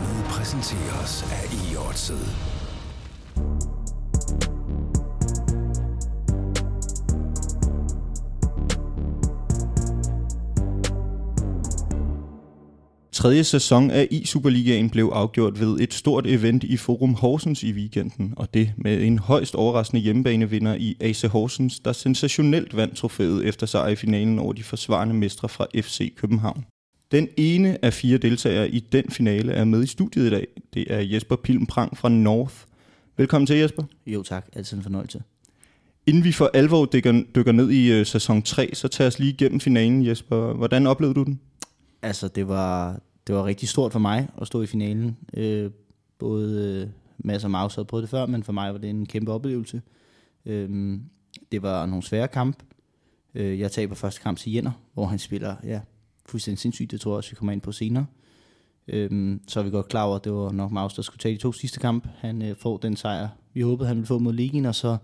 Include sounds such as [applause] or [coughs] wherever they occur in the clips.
Programmet præsenteres af Iotset. Tredje sæson af i-Superligaen blev afgjort ved et stort event i Forum Horsens i weekenden, og det med en højst overraskende hjemmebanevinder i AC Horsens, der sensationelt vandt trofæet efter sejr i finalen over de forsvarende mestre fra FC København. Den ene af fire deltagere i den finale er med i studiet i dag. Det er Jesper Pilmprang fra North. Velkommen til, Jesper. Jo tak, altid en fornøjelse. Inden vi for alvor dykker, dykker ned i uh, sæson 3, så tag os lige igennem finalen, Jesper. Hvordan oplevede du den? Altså, det var, det var rigtig stort for mig at stå i finalen. Øh, både øh, Mads og Maus havde prøvet det før, men for mig var det en kæmpe oplevelse. Øh, det var nogle svære kamp. Øh, jeg taber første kamp til Jenner, hvor han spiller ja, fuldstændig sindssygt. Det tror jeg også, vi kommer ind på senere. Øhm, så er vi godt klar over, at det var nok Maus, der skulle tage de to sidste kamp. Han øh, får den sejr, vi håbede, han ville få mod Ligen, og så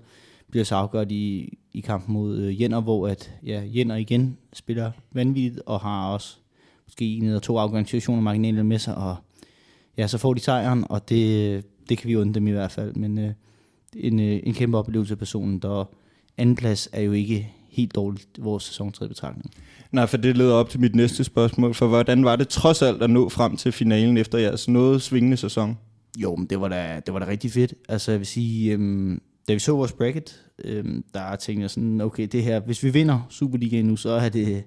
bliver så afgjort i, i kampen mod øh, Jenner, hvor at, ja, Jenner igen spiller vanvittigt, og har også måske en eller to afgørende situationer marginale med sig, og ja, så får de sejren, og det, det kan vi undre dem i hvert fald, men øh, en, øh, en kæmpe oplevelse af personen, der andenplads er jo ikke helt dårligt vores sæson 3 betragtning. Nej, for det leder op til mit næste spørgsmål, for hvordan var det trods alt at nå frem til finalen efter jeres noget svingende sæson? Jo, men det var da, det var da rigtig fedt. Altså jeg vil sige, øhm, da vi så vores bracket, øhm, der tænkte jeg sådan, okay, det her, hvis vi vinder Superligaen nu, så er det,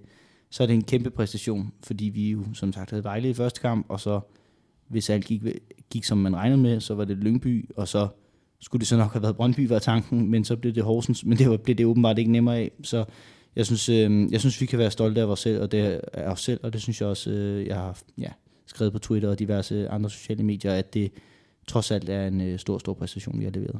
så er det en kæmpe præstation, fordi vi jo som sagt havde Vejle i første kamp, og så hvis alt gik, gik som man regnede med, så var det Lyngby, og så skulle det så nok have været Brøndby var tanken, men så blev det Horsens, men det var, blev det åbenbart ikke nemmere af, så jeg synes, øh, jeg synes vi kan være stolte af os selv, og det er os selv, og det synes jeg også, øh, jeg har ja, skrevet på Twitter og diverse andre sociale medier, at det trods alt er en øh, stor, stor præstation, vi har leveret.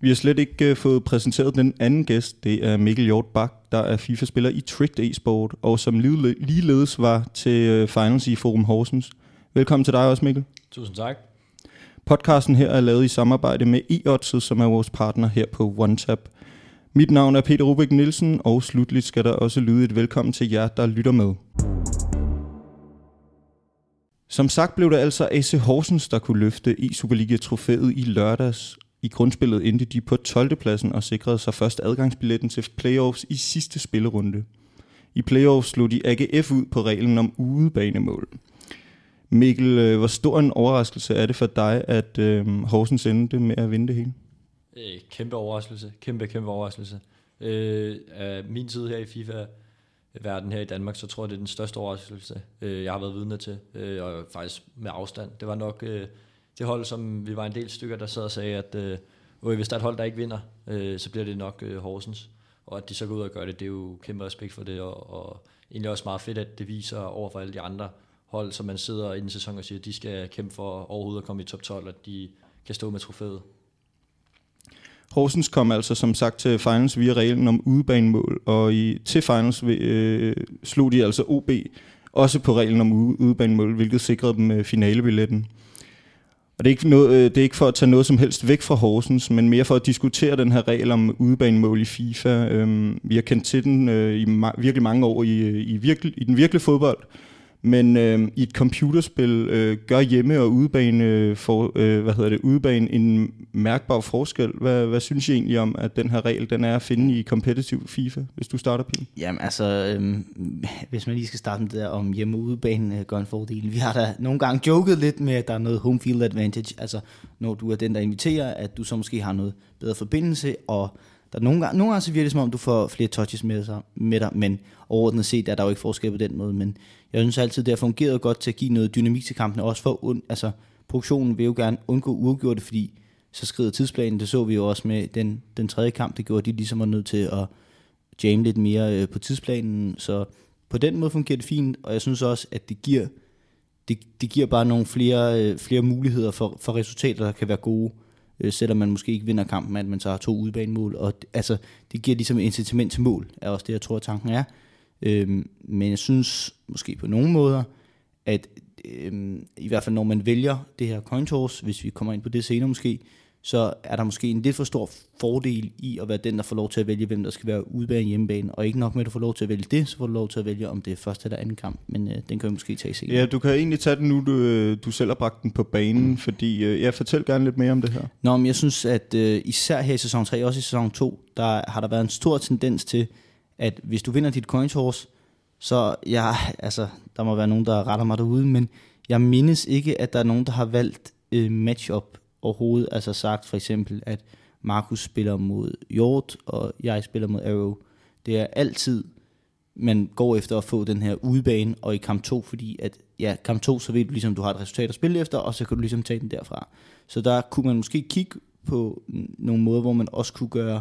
Vi har slet ikke uh, fået præsenteret den anden gæst. Det er Mikkel Hjort Bak, der er FIFA-spiller i Tricked e-sport, og som ligeledes var til uh, finals i Forum Horsens. Velkommen til dig også, Mikkel. Tusind tak. Podcasten her er lavet i samarbejde med eOdds, som er vores partner her på OneTap. Mit navn er Peter Rubik Nielsen, og slutligt skal der også lyde et velkommen til jer, der lytter med. Som sagt blev det altså AC Horsens, der kunne løfte i Superliga-trofæet i lørdags. I grundspillet endte de på 12. pladsen og sikrede sig først adgangsbilletten til playoffs i sidste spillerunde. I playoffs slog de AGF ud på reglen om udebanemål. Mikkel, øh, hvor stor en overraskelse er det for dig, at øh, Horsens endte med at vinde det hele? Øh, kæmpe overraskelse. Kæmpe, kæmpe overraskelse. Øh, af min tid her i FIFA verden her i Danmark, så tror jeg, det er den største overraskelse, øh, jeg har været vidne til, øh, og faktisk med afstand. Det var nok øh, det hold, som vi var en del stykker, der sad og sagde, at øh, hvis der er et hold, der ikke vinder, øh, så bliver det nok øh, Horsens. Og at de så går ud og gør det, det er jo kæmpe respekt for det, og, og egentlig også meget fedt, at det viser over for alle de andre hold, som man sidder i den sæson og siger, at de skal kæmpe for overhovedet at komme i top 12, at de kan stå med trofæet. Horsens kom altså som sagt til finals via reglen om udebanemål, og i, til finals øh, slog de altså OB også på reglen om udebanemål, hvilket sikrede dem øh, finalebilletten. Og det er, ikke noget, øh, det er ikke for at tage noget som helst væk fra Horsens, men mere for at diskutere den her regel om udebanemål i FIFA. Øhm, vi har kendt til den øh, i ma- virkelig mange år i, øh, i, virkelig, i den virkelige fodbold, men øh, i et computerspil øh, gør hjemme- og udebane, øh, for, øh, hvad hedder det, udebane en mærkbar forskel. Hvad, hvad synes I egentlig om, at den her regel den er at finde i competitive FIFA, hvis du starter, Pil? Jamen altså, øh, hvis man lige skal starte med det der om hjemme- og udebane øh, gør en fordel. Vi har da nogle gange joket lidt med, at der er noget home field advantage. Altså, når du er den, der inviterer, at du så måske har noget bedre forbindelse, og der nogle gange, nogle gange så virker det som om, du får flere touches med, sig, med dig, men overordnet set er der jo ikke forskel på den måde, men jeg synes altid, det har fungeret godt til at give noget dynamik til kampene, også for, und, altså produktionen vil jo gerne undgå uafgjorte, fordi så skrider tidsplanen, det så vi jo også med den, den tredje kamp, det gjorde de ligesom var nødt til at jamme lidt mere øh, på tidsplanen, så på den måde fungerer det fint, og jeg synes også, at det giver, det, det giver bare nogle flere, øh, flere muligheder for, for resultater, der kan være gode øh, selvom man måske ikke vinder kampen, at man så har to udbanemål. Og altså, det giver ligesom incitament til mål, er også det, jeg tror, tanken er. Øhm, men jeg synes måske på nogle måder, at øhm, i hvert fald når man vælger det her coin toss, hvis vi kommer ind på det senere måske, så er der måske en lidt for stor fordel i at være den, der får lov til at vælge, hvem der skal være ude bag hjemmebane. Og ikke nok med, at du får lov til at vælge det, så får du lov til at vælge, om det er første eller anden kamp. Men øh, den kan vi måske tage senere. Ja, du kan egentlig tage den nu, du, øh, du selv har bragt den på banen, mm. fordi øh, jeg fortæl gerne lidt mere om det her. Nå, men jeg synes, at øh, især her i sæson 3, også i sæson 2, der har der været en stor tendens til, at hvis du vinder dit coin horse, så jeg, altså, der må være nogen, der retter mig derude, men jeg mindes ikke, at der er nogen, der har valgt øh, matchup overhovedet. Altså sagt for eksempel, at Markus spiller mod Hjort, og jeg spiller mod Arrow. Det er altid, man går efter at få den her udebane, og i kamp 2, fordi at, ja, kamp 2, så ved du ligesom, du har et resultat at spille efter, og så kan du ligesom tage den derfra. Så der kunne man måske kigge på nogle måder, hvor man også kunne gøre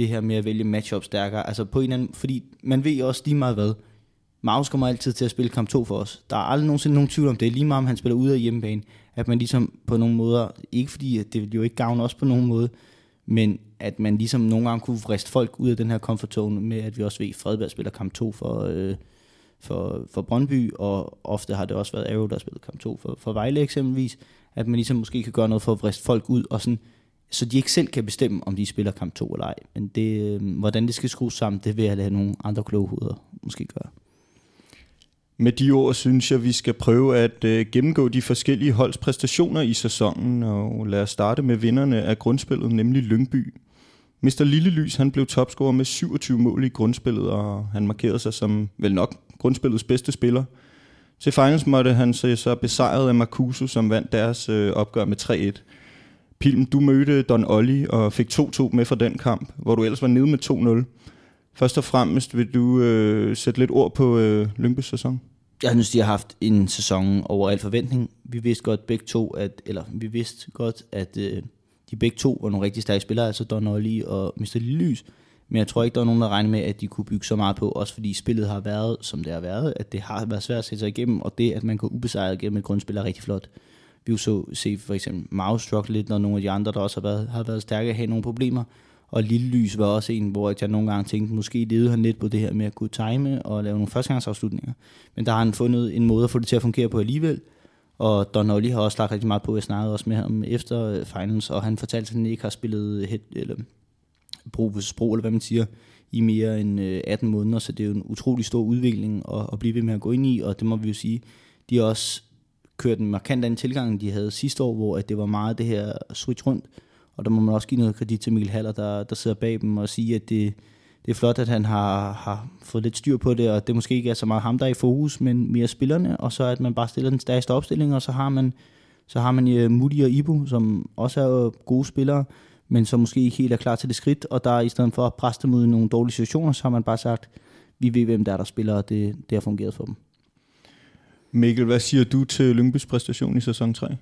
det her med at vælge matchup stærkere. Altså på en anden, fordi man ved også lige meget hvad, Maus kommer altid til at spille kamp 2 for os. Der er aldrig nogensinde nogen tvivl om det. Lige meget om han spiller ude af hjemmebane. At man ligesom på nogle måder, ikke fordi at det vil jo ikke gavne os på nogen måde, men at man ligesom nogle gange kunne friste folk ud af den her comfort zone med, at vi også ved, at Fredberg spiller kamp 2 for, øh, for, for Brøndby, og ofte har det også været Arrow, der har spillet kamp 2 for, for Vejle eksempelvis, at man ligesom måske kan gøre noget for at friste folk ud, og sådan, så de ikke selv kan bestemme, om de spiller kamp 2 eller ej. Men det, øh, hvordan det skal skrues sammen, det vil jeg lade nogle andre kloge hoveder måske gøre. Med de ord synes jeg, vi skal prøve at øh, gennemgå de forskellige holds præstationer i sæsonen, og lad os starte med vinderne af grundspillet, nemlig Lyngby. Mr. Lillelys han blev topscorer med 27 mål i grundspillet, og han markerede sig som vel nok grundspillets bedste spiller. Til finals måtte han se så besejret af Marcuso, som vandt deres øh, opgør med 3-1. Pilm, du mødte Don Olli og fik 2-2 med fra den kamp, hvor du ellers var nede med 2-0. Først og fremmest vil du øh, sætte lidt ord på øh, Lyngbys sæson? Jeg synes, de har haft en sæson over al forventning. Vi vidste godt begge to, at, eller vi vidste godt, at øh, de begge to var nogle rigtig stærke spillere, altså Don Olli og Mr. Lys. Men jeg tror ikke, der var nogen, der regnede med, at de kunne bygge så meget på, også fordi spillet har været, som det har været, at det har været svært at sætte sig igennem, og det, at man går ubesejret igennem et grundspil, er rigtig flot. Vi så se for eksempel Maus struggle lidt, når nogle af de andre, der også har været, har været stærke, have nogle problemer. Og Lille Lys var også en, hvor jeg nogle gange tænkte, måske levede han lidt på det her med at kunne time og lave nogle førstegangsafslutninger. Men der har han fundet en måde at få det til at fungere på alligevel. Og Don Olli har også lagt rigtig meget på, jeg snakkede også med ham efter øh, finals, og han fortalte, at han ikke har spillet head, eller brug på sprog, eller hvad man siger, i mere end øh, 18 måneder, så det er jo en utrolig stor udvikling at, at blive ved med at gå ind i, og det må vi jo sige, de har også kørt en markant anden tilgang, de havde sidste år, hvor at det var meget det her switch rundt, og der må man også give noget kredit til Mikkel Haller, der, der sidder bag dem og sige, at det, det er flot, at han har, har fået lidt styr på det, og det måske ikke er så meget ham, der er i fokus, men mere spillerne, og så at man bare stiller den stærkeste opstilling, og så har man, så har man øh, uh, Moody og Ibu, som også er øh, gode spillere, men som måske ikke helt er klar til det skridt, og der i stedet for at presse dem ud i nogle dårlige situationer, så har man bare sagt, vi ved, hvem der er, der spiller, og det, det har fungeret for dem. Mikkel, hvad siger du til Lyngbys præstation i sæson 3?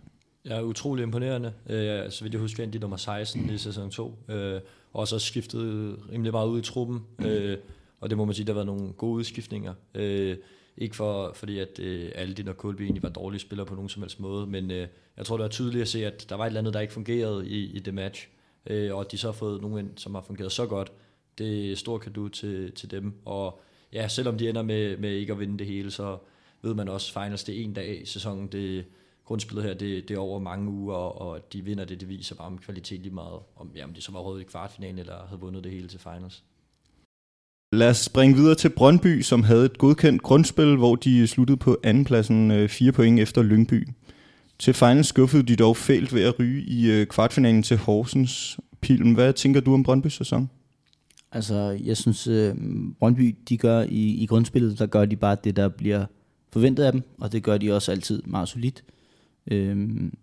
Ja, utrolig imponerende. Øh, så vidt jeg husker, de nummer 16 i sæson 2. Øh, og så skiftet rimelig meget ud i truppen. Øh, og det må man sige, der har været nogle gode udskiftninger. Øh, ikke for, fordi at øh, Aldin og Kulby egentlig var dårlige spillere på nogen som helst måde, men øh, jeg tror, det var tydeligt at se, at der var et eller andet, der ikke fungerede i, i det match. Øh, og at de så har fået nogen ind, som har fungeret så godt. Det er stor kado til, til dem. Og ja, selvom de ender med, med ikke at vinde det hele, så ved man også, finals det er en dag i sæsonen. Det, grundspillet her, det, det er over mange uger, og, og de vinder det, det viser bare om kvalitet lige meget. Om, ja, om de så var rådet i kvartfinalen, eller havde vundet det hele til finals. Lad os springe videre til Brøndby, som havde et godkendt grundspil, hvor de sluttede på andenpladsen 4 øh, point efter Lyngby. Til finals skuffede de dog fælt ved at ryge i øh, kvartfinalen til Horsens. Pilm, hvad tænker du om Brøndbys sæson? Altså, jeg synes, øh, Brøndby, de gør i, i grundspillet, der gør de bare det, der bliver forventet af dem, og det gør de også altid meget solidt. Øhm,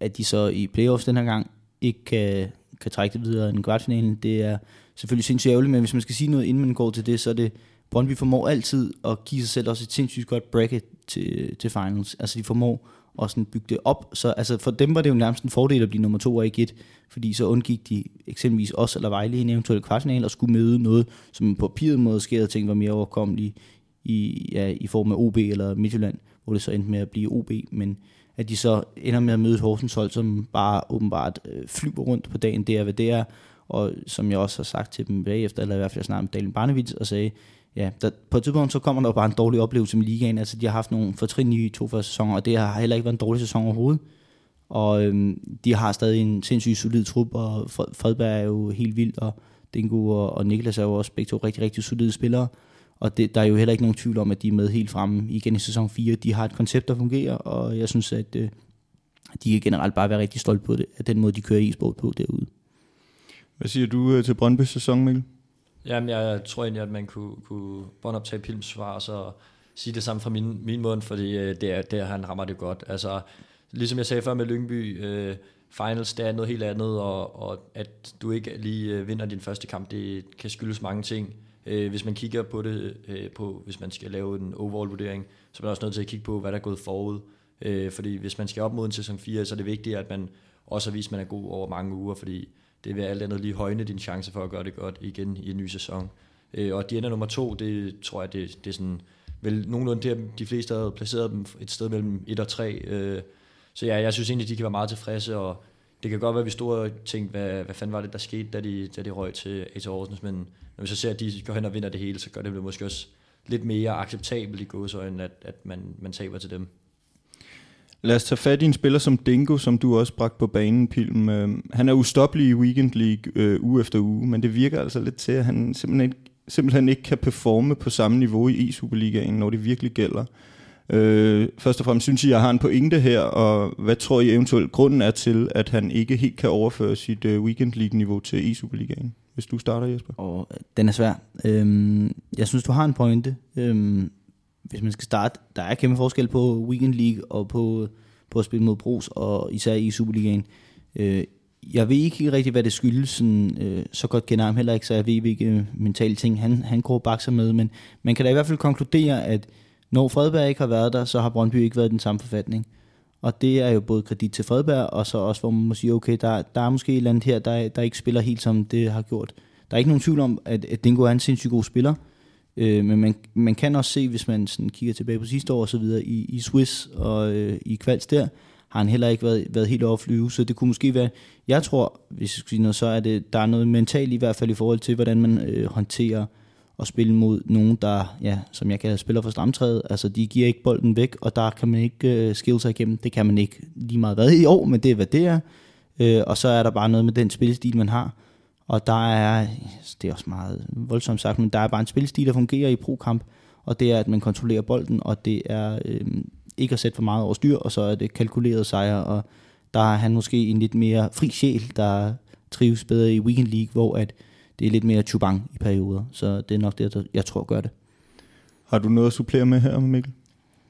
at de så i playoffs den her gang ikke kan, kan trække det videre end kvartfinalen, det er selvfølgelig sindssygt ærgerligt, men hvis man skal sige noget, inden man går til det, så er det, Brøndby formår altid at give sig selv også et sindssygt godt bracket til, til finals. Altså de formår at sådan bygge det op. Så altså for dem var det jo nærmest en fordel at blive nummer to og ikke et, fordi så undgik de eksempelvis os eller Vejle i en eventuel kvartfinal og skulle møde noget, som på papiret måske og tænkt var mere overkommeligt i, ja, i form af OB eller Midtjylland hvor det så endte med at blive OB, men at de så ender med at møde Horsens hold, som bare åbenbart øh, flyver rundt på dagen, det er, hvad det er, og som jeg også har sagt til dem bagefter, eller i hvert fald snart med Dalen Barnevits, og sagde, ja, der, på et tidspunkt så kommer der bare en dårlig oplevelse med ligaen, altså de har haft nogle fortrinlige to første sæsoner, og det har heller ikke været en dårlig sæson overhovedet, Og øhm, de har stadig en sindssygt solid trup, og Fredberg er jo helt vild, og Dingo og, og Niklas er jo også begge to rigtig, rigtig solide spillere. Og det, der er jo heller ikke nogen tvivl om, at de er med helt fremme igen i sæson 4. De har et koncept, der fungerer, og jeg synes, at øh, de kan generelt bare være rigtig stolte på det, at den måde, de kører e-sport på derude. Hvad siger du øh, til Brøndby sæson, Mikkel? Jamen, jeg tror egentlig, at man kunne, kunne båndoptage Pilms svar, og så sige det samme fra min, min mund, fordi øh, det er der, han rammer det godt. Altså, ligesom jeg sagde før med Lyngby, øh, finals, det er noget helt andet, og, og at du ikke lige øh, vinder din første kamp, det kan skyldes mange ting. Øh, hvis man kigger på det, øh, på, hvis man skal lave en overall vurdering, så er man også nødt til at kigge på, hvad der er gået forud. Øh, fordi hvis man skal op mod en sæson 4, så er det vigtigt, at man også har vist, at man er god over mange uger, fordi det vil alt andet lige højne din chance for at gøre det godt igen i en ny sæson. Øh, og de ender nummer to, det tror jeg, det, det er sådan, vel nogenlunde der, de fleste havde placeret dem et sted mellem 1 og 3. Øh, så ja, jeg synes egentlig, de kan være meget tilfredse, og det kan godt være, at vi stod og tænkte, hvad, hvad fanden var det, der skete, da de, da de røg til A.T. Horsens, men når vi så ser, at de går hen og vinder det hele, så gør det måske også lidt mere acceptabelt i gåsøjne, at, at man, man taber til dem. Lad os tage fat i en spiller som Dingo, som du også bragte på banen, Pilm. Øhm, han er ustoppelig i Weekend League øh, uge efter uge, men det virker altså lidt til, at han simpelthen ikke, simpelthen ikke kan performe på samme niveau i E-Superligaen, når det virkelig gælder. Øh, først og fremmest synes jeg, at jeg har en pointe her, og hvad tror I eventuelt grunden er til, at han ikke helt kan overføre sit øh, Weekend League-niveau til E-Superligaen? Hvis du starter, Jesper. Og den er svær. Øhm, jeg synes, du har en pointe. Øhm, hvis man skal starte, der er kæmpe forskel på Weekend League og på, på at spille mod Bros, og især i Superligaen. Øh, jeg ved ikke rigtig, hvad det skyldes. Sådan, øh, så godt kender ham heller ikke, så jeg ved hvilke øh, mentale ting han, han går og bakser med. Men man kan da i hvert fald konkludere, at når Fredberg ikke har været der, så har Brøndby ikke været i den samme forfatning. Og det er jo både kredit til Fredberg, og så også, hvor man må sige, okay, der, der er måske et eller andet her, der, der ikke spiller helt som det har gjort. Der er ikke nogen tvivl om, at, at Dingo er en sindssygt god spiller, øh, men man, man kan også se, hvis man sådan kigger tilbage på sidste år og så videre, i, i Swiss og øh, i Kvalds der, har han heller ikke været, været helt over flyve, så det kunne måske være, jeg tror, hvis jeg skulle sige noget, så er det, der er noget mentalt i hvert fald i forhold til, hvordan man øh, håndterer at spille mod nogen, der, ja, som jeg kalder spiller for stramtræet. Altså, de giver ikke bolden væk, og der kan man ikke øh, skille sig igennem. Det kan man ikke lige meget hvad i år, men det er, hvad det er. Øh, og så er der bare noget med den spillestil, man har. Og der er, det er også meget voldsomt sagt, men der er bare en spillestil, der fungerer i pro-kamp, og det er, at man kontrollerer bolden, og det er øh, ikke at sætte for meget over styr, og så er det kalkuleret sejr, og der er han måske en lidt mere fri sjæl, der trives bedre i Weekend League, hvor at det er lidt mere chubang i perioder. Så det er nok det, jeg tror gør det. Har du noget at supplere med her, Mikkel?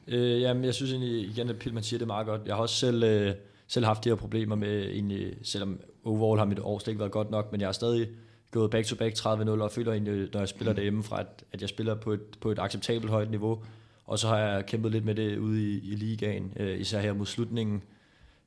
Øh, jamen, jeg synes egentlig igen, at Pilman siger det meget godt. Jeg har også selv, øh, selv haft de her problemer med, egentlig, selvom overall har mit år slet ikke været godt nok, men jeg har stadig gået back-to-back 30-0, og føler egentlig, når jeg spiller mm. derhjemme fra, at, at jeg spiller på et, på et acceptabelt højt niveau. Og så har jeg kæmpet lidt med det ude i, i ligaen, øh, især her mod slutningen.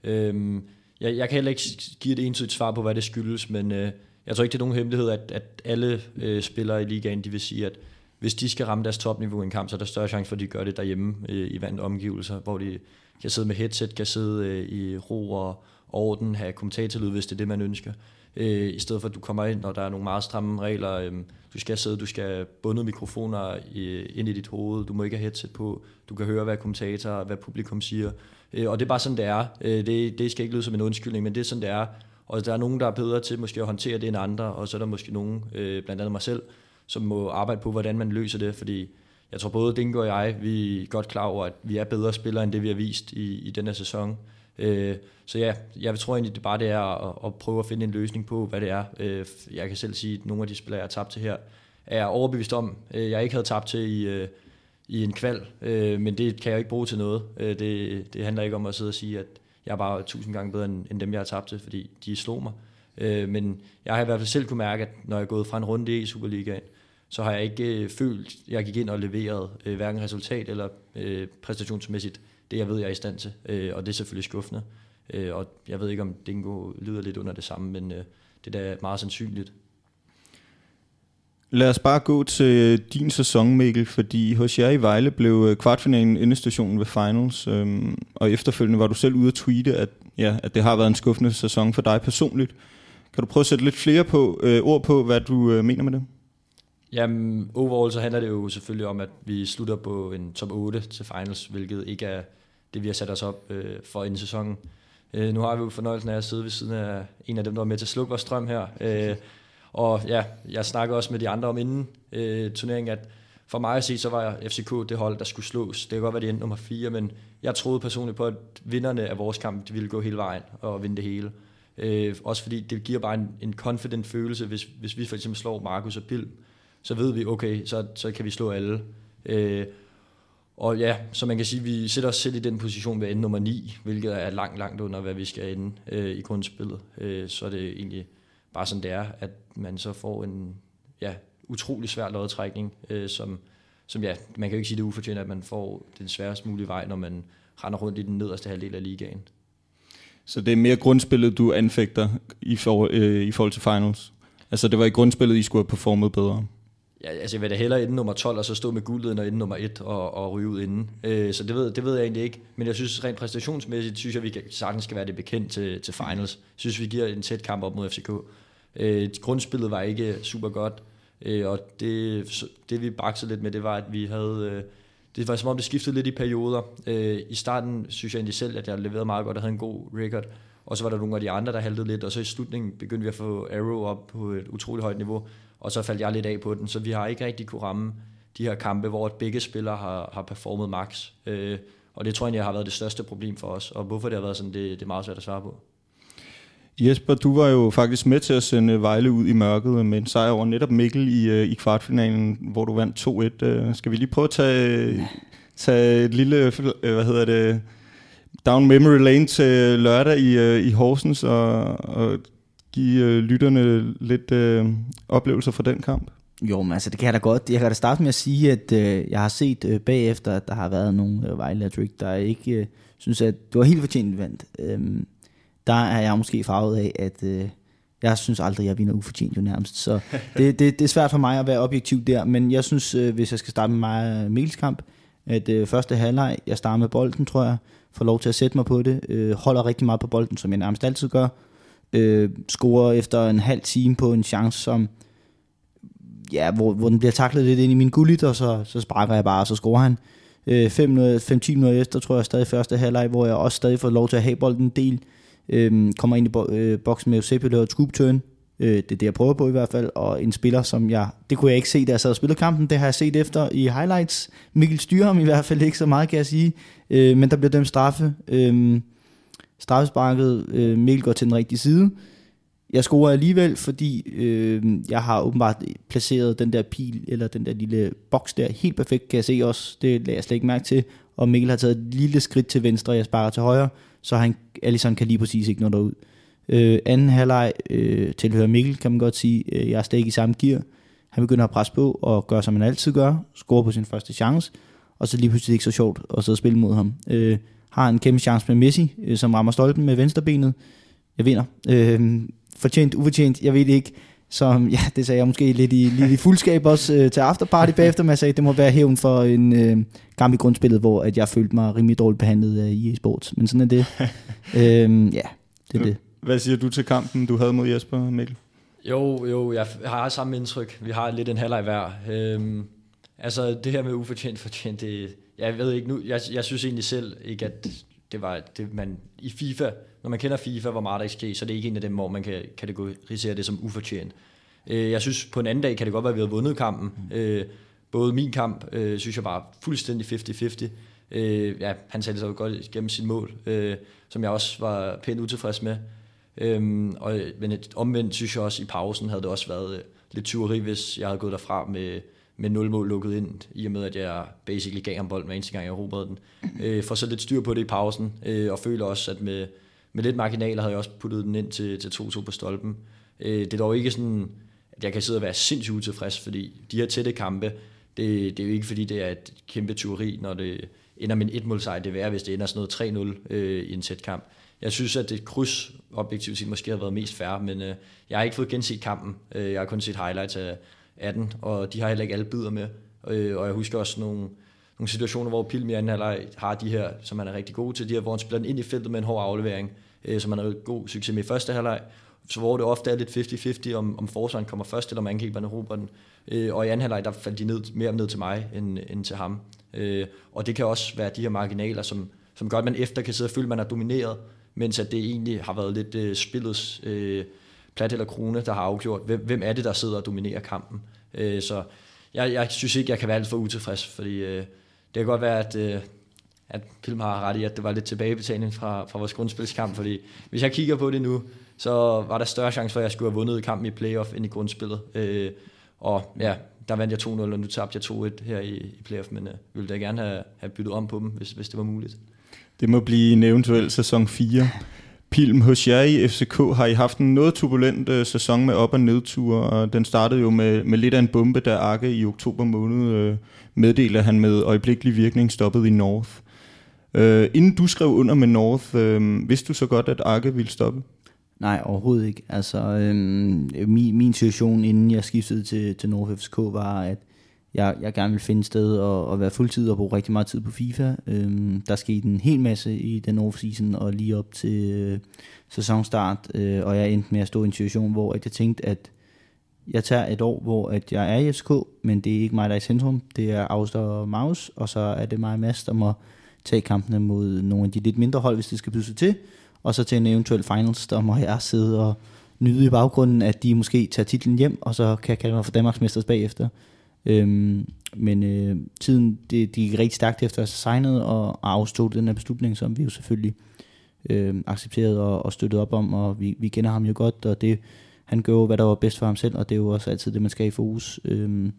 Øh, jeg, jeg kan heller ikke give et entydigt svar på, hvad det skyldes, men øh, jeg tror ikke, det er nogen hemmelighed, at, at alle øh, spillere i ligaen, de vil sige, at hvis de skal ramme deres topniveau i en kamp, så er der større chance for, at de gør det derhjemme øh, i vand omgivelser, hvor de kan sidde med headset, kan sidde øh, i ro og orden, have kommentatorlyd, hvis det er det, man ønsker. Øh, I stedet for, at du kommer ind, og der er nogle meget stramme regler. Øh, du skal sidde, du skal bundet mikrofoner øh, ind i dit hoved, du må ikke have headset på, du kan høre, hvad kommentator, hvad publikum siger. Øh, og det er bare sådan, det er. Øh, det, det skal ikke lyde som en undskyldning, men det er sådan, det er og der er nogen, der er bedre til måske at håndtere det end andre, og så er der måske nogen, øh, blandt andet mig selv, som må arbejde på, hvordan man løser det, fordi jeg tror både Dingo og jeg, vi er godt klar over, at vi er bedre spillere, end det vi har vist i, i denne sæson. Øh, så ja, jeg tror egentlig, det bare det er at, at prøve at finde en løsning på, hvad det er. Øh, jeg kan selv sige, at nogle af de spillere, jeg har tabt til her, er jeg overbevist om, øh, jeg ikke havde tabt til i, øh, i en kval, øh, men det kan jeg ikke bruge til noget. Øh, det, det handler ikke om at sidde og sige, at jeg er bare tusind gange bedre end, end dem, jeg har tabt til, fordi de slog mig. Øh, men jeg har i hvert fald selv kunne mærke, at når jeg er gået fra en runde i Superligaen, så har jeg ikke øh, følt, at jeg gik ind og leverede øh, hverken resultat eller øh, præstationsmæssigt det, jeg ved, jeg er i stand til. Øh, og det er selvfølgelig skuffende. Øh, og jeg ved ikke, om Dingo lyder lidt under det samme, men øh, det er da meget sandsynligt. Lad os bare gå til din sæson, Mikkel, fordi hos jer i Vejle blev øh, kvartfinalen endestationen ved finals, øhm, og efterfølgende var du selv ude at tweete, at, ja, at det har været en skuffende sæson for dig personligt. Kan du prøve at sætte lidt flere på, øh, ord på, hvad du øh, mener med det? Jamen, overall så handler det jo selvfølgelig om, at vi slutter på en top 8 til finals, hvilket ikke er det, vi har sat os op øh, for inden sæsonen. Øh, nu har vi jo fornøjelsen af at sidde ved siden af en af dem, der var med til at slukke vores strøm her. Øh, og ja, jeg snakkede også med de andre om inden øh, turneringen, at for mig at se, så var FCK det hold, der skulle slås. Det kan godt være, det endte nummer 4, men jeg troede personligt på, at vinderne af vores kamp, de ville gå hele vejen og vinde det hele. Øh, også fordi det giver bare en, en confident følelse, hvis, hvis vi for eksempel slår Markus og Bill, så ved vi, okay, så, så kan vi slå alle. Øh, og ja, så man kan sige, at vi sætter os selv i den position ved ende nummer 9, hvilket er langt, langt under, hvad vi skal ende øh, i grundspillet. Øh, så er det egentlig bare sådan, det er, at man så får en ja, utrolig svær lodtrækning, øh, som, som ja, man kan jo ikke sige det ufortjent, at man får den sværest mulige vej, når man render rundt i den nederste halvdel af ligaen. Så det er mere grundspillet, du anfægter i, for, øh, i forhold til finals? Altså det var i grundspillet, I skulle have performet bedre? Ja, altså jeg vil da hellere ende nummer 12, og så stå med guldet, end at ende nummer 1 og, og ryge ud inden. Øh, så det ved, det ved jeg egentlig ikke. Men jeg synes rent præstationsmæssigt, synes jeg, vi kan, sagtens skal være det bekendt til, til finals. Jeg synes, vi giver en tæt kamp op mod FCK. Øh, grundspillet var ikke super godt, øh, og det, det vi baksede lidt med, det var, at vi havde... Øh, det var som om, det skiftede lidt i perioder. Øh, I starten synes jeg egentlig selv, at jeg leverede meget godt og havde en god record. Og så var der nogle af de andre, der haltede lidt, og så i slutningen begyndte vi at få Arrow op på et utroligt højt niveau og så faldt jeg lidt af på den, så vi har ikke rigtig kunne ramme de her kampe, hvor begge spillere har, har performet max. Øh, og det tror jeg, jeg har været det største problem for os, og hvorfor det har været sådan, det, det er meget svært at svare på. Jesper, du var jo faktisk med til at sende Vejle ud i mørket med en sejr over netop Mikkel i, øh, i kvartfinalen, hvor du vandt 2-1. Øh, skal vi lige prøve at tage, tage et lille, øh, hvad hedder det, down memory lane til lørdag i, i Horsens og, og give øh, lytterne lidt øh, oplevelser fra den kamp? Jo, men altså det kan jeg da godt. Jeg kan da starte med at sige, at øh, jeg har set øh, bagefter, at der har været nogle øh, Vejle der ikke øh, synes, at det var helt fortjent vandt. Øhm, der er jeg måske farvet af, at øh, jeg synes aldrig, jeg vinder ufortjent jo nærmest. Så [laughs] det, det, det er svært for mig at være objektiv der, men jeg synes, øh, hvis jeg skal starte med mig og Mikels kamp, at øh, første halvleg, jeg starter med bolden, tror jeg, får lov til at sætte mig på det, øh, holder rigtig meget på bolden, som jeg nærmest altid gør, øh, scorer efter en halv time på en chance, som ja, hvor, hvor den bliver taklet lidt ind i min gullit, og så, så sparker jeg bare, og så scorer han. Øh, 5-10 minutter efter, tror jeg, stadig første halvleg, hvor jeg også stadig får lov til at have bolden en del. Øh, kommer ind i bo, øh, boksen med Eusebio, laver et scoop turn. Øh, det er det, jeg prøver på i hvert fald. Og en spiller, som jeg... Det kunne jeg ikke se, da jeg sad og spillede kampen. Det har jeg set efter i highlights. Mikkel styrer ham i hvert fald ikke så meget, kan jeg sige. Øh, men der bliver dømt straffe. Øh, straffesparket. Øh, Mikkel går til den rigtige side. Jeg scorer alligevel, fordi øh, jeg har åbenbart placeret den der pil, eller den der lille boks der, helt perfekt, kan jeg se også. Det lader jeg slet ikke mærke til. Og Mikkel har taget et lille skridt til venstre, og jeg sparker til højre, så han, Alisson kan lige præcis ikke nå derud. Øh, anden halvleg øh, tilhører Mikkel, kan man godt sige. Øh, jeg er stadig i samme gear. Han begynder at presse på og gøre, som han altid gør. Score på sin første chance. Og så lige pludselig ikke så sjovt at sidde og spille mod ham. Øh, har en kæmpe chance med Messi, øh, som rammer stolpen med venstrebenet. Jeg vinder. Øh, fortjent, ufortjent, jeg ved det ikke. Så ja, det sagde jeg måske lidt i, lidt i fuldskab også øh, til afterparty bagefter, men jeg sagde, at det må være hævn for en øh, kamp i grundspillet, hvor at jeg følte mig rimelig dårligt behandlet af EA Sports. Men sådan er det. [laughs] øh, ja, det er det. Hvad siger du til kampen, du havde mod Jesper Mikkel? Jo, jo, jeg har samme indtryk. Vi har lidt en halvleg hver. Øhm, altså, det her med ufortjent, fortjent, det, jeg ved ikke nu, jeg, jeg synes egentlig selv ikke, at det var det, man i FIFA, når man kender FIFA, hvor meget der sker, så det er ikke en af dem, hvor man kan kategorisere det som ufortjent. Øh, jeg synes, på en anden dag kan det godt være, at vi har vundet kampen. Mm. både min kamp, øh, synes jeg var fuldstændig 50-50. Øh, ja, han satte sig godt igennem sit mål, øh, som jeg også var pænt utilfreds med. Øhm, og, men et, omvendt synes jeg også, i pausen havde det også været lidt tyveri, hvis jeg havde gået derfra med med nul mål lukket ind, i og med at jeg basically gav ham bolden hver eneste gang, jeg erobrede den. Øh, får så lidt styr på det i pausen, øh, og føler også, at med, med lidt marginaler havde jeg også puttet den ind til, til 2-2 på stolpen. Øh, det er dog ikke sådan, at jeg kan sidde og være sindssygt utilfreds, fordi de her tætte kampe, det, det er jo ikke fordi, det er et kæmpe teori, når det ender med en etmålsejr. Det er værre, hvis det ender sådan noget 3-0 øh, i en tæt kamp. Jeg synes, at det kryds objektivt set måske har været mest færre, men øh, jeg har ikke fået genset kampen. Øh, jeg har kun set highlights af, 18, og de har heller ikke alle bidder med. Øh, og jeg husker også nogle, nogle situationer, hvor Pilmi anden halvleg har de her, som han er rigtig god til, de her, hvor han spiller den ind i feltet med en hård aflevering, øh, som han har god succes med i første halvleg, så hvor det ofte er lidt 50-50, om, om forsvaren kommer først, eller om angriberne råber den. Øh, og i anden halvleg, der faldt de ned, mere ned til mig, end, end til ham. Øh, og det kan også være de her marginaler, som, som gør, at man efter kan sidde og føle, at man er domineret, mens at det egentlig har været lidt øh, spillets øh, plat eller krone, der har afgjort, hvem, hvem er det, der sidder og dominerer kampen. Øh, så jeg, jeg synes ikke, jeg kan være alt for utilfreds, fordi øh, det kan godt være, at, øh, at Pilm har ret i, at det var lidt tilbagebetaling fra, fra vores grundspilskamp, fordi hvis jeg kigger på det nu, så var der større chance for, at jeg skulle have vundet kampen i playoff end i grundspillet. Øh, og ja, der vandt jeg 2-0, og nu tabte jeg 2-1 her i, i playoff, men øh, ville da gerne have, have byttet om på dem, hvis, hvis det var muligt. Det må blive en eventuel sæson 4. Pilm hos jer i FCK har I haft en noget turbulent øh, sæson med op- og nedture, og den startede jo med, med lidt af en bombe, da Arke i oktober måned øh, meddelte, at han med øjeblikkelig virkning stoppede i North. Øh, inden du skrev under med North, øh, vidste du så godt, at Arke ville stoppe? Nej, overhovedet ikke. Altså, øhm, min, min situation, inden jeg skiftede til, til North FCK, var, at jeg, jeg gerne ville finde et sted og, og være fuldtid og bruge rigtig meget tid på FIFA. Øhm, der skete en hel masse i den off-season og lige op til øh, sæsonstart, øh, og jeg endte med at stå i en situation, hvor at jeg tænkte, at jeg tager et år, hvor at jeg er i FCK, men det er ikke mig, der er i centrum. Det er Auster og Maus, og så er det mig og Mads, der må tage kampene mod nogle af de lidt mindre hold, hvis det skal byde sig til. Og så til en eventuel finals, der må jeg sidde og nyde i baggrunden, at de måske tager titlen hjem, og så kan jeg kalde mig for Danmarksmesters bagefter. Øhm, men øh, tiden, det, de gik rigtig stærkt efter at have signet og, afstod den her beslutning, som vi jo selvfølgelig øh, accepterede og, og støttede op om, og vi, vi kender ham jo godt, og det, han gør jo, hvad der var bedst for ham selv, og det er jo også altid det, man skal i fokus. Øhm,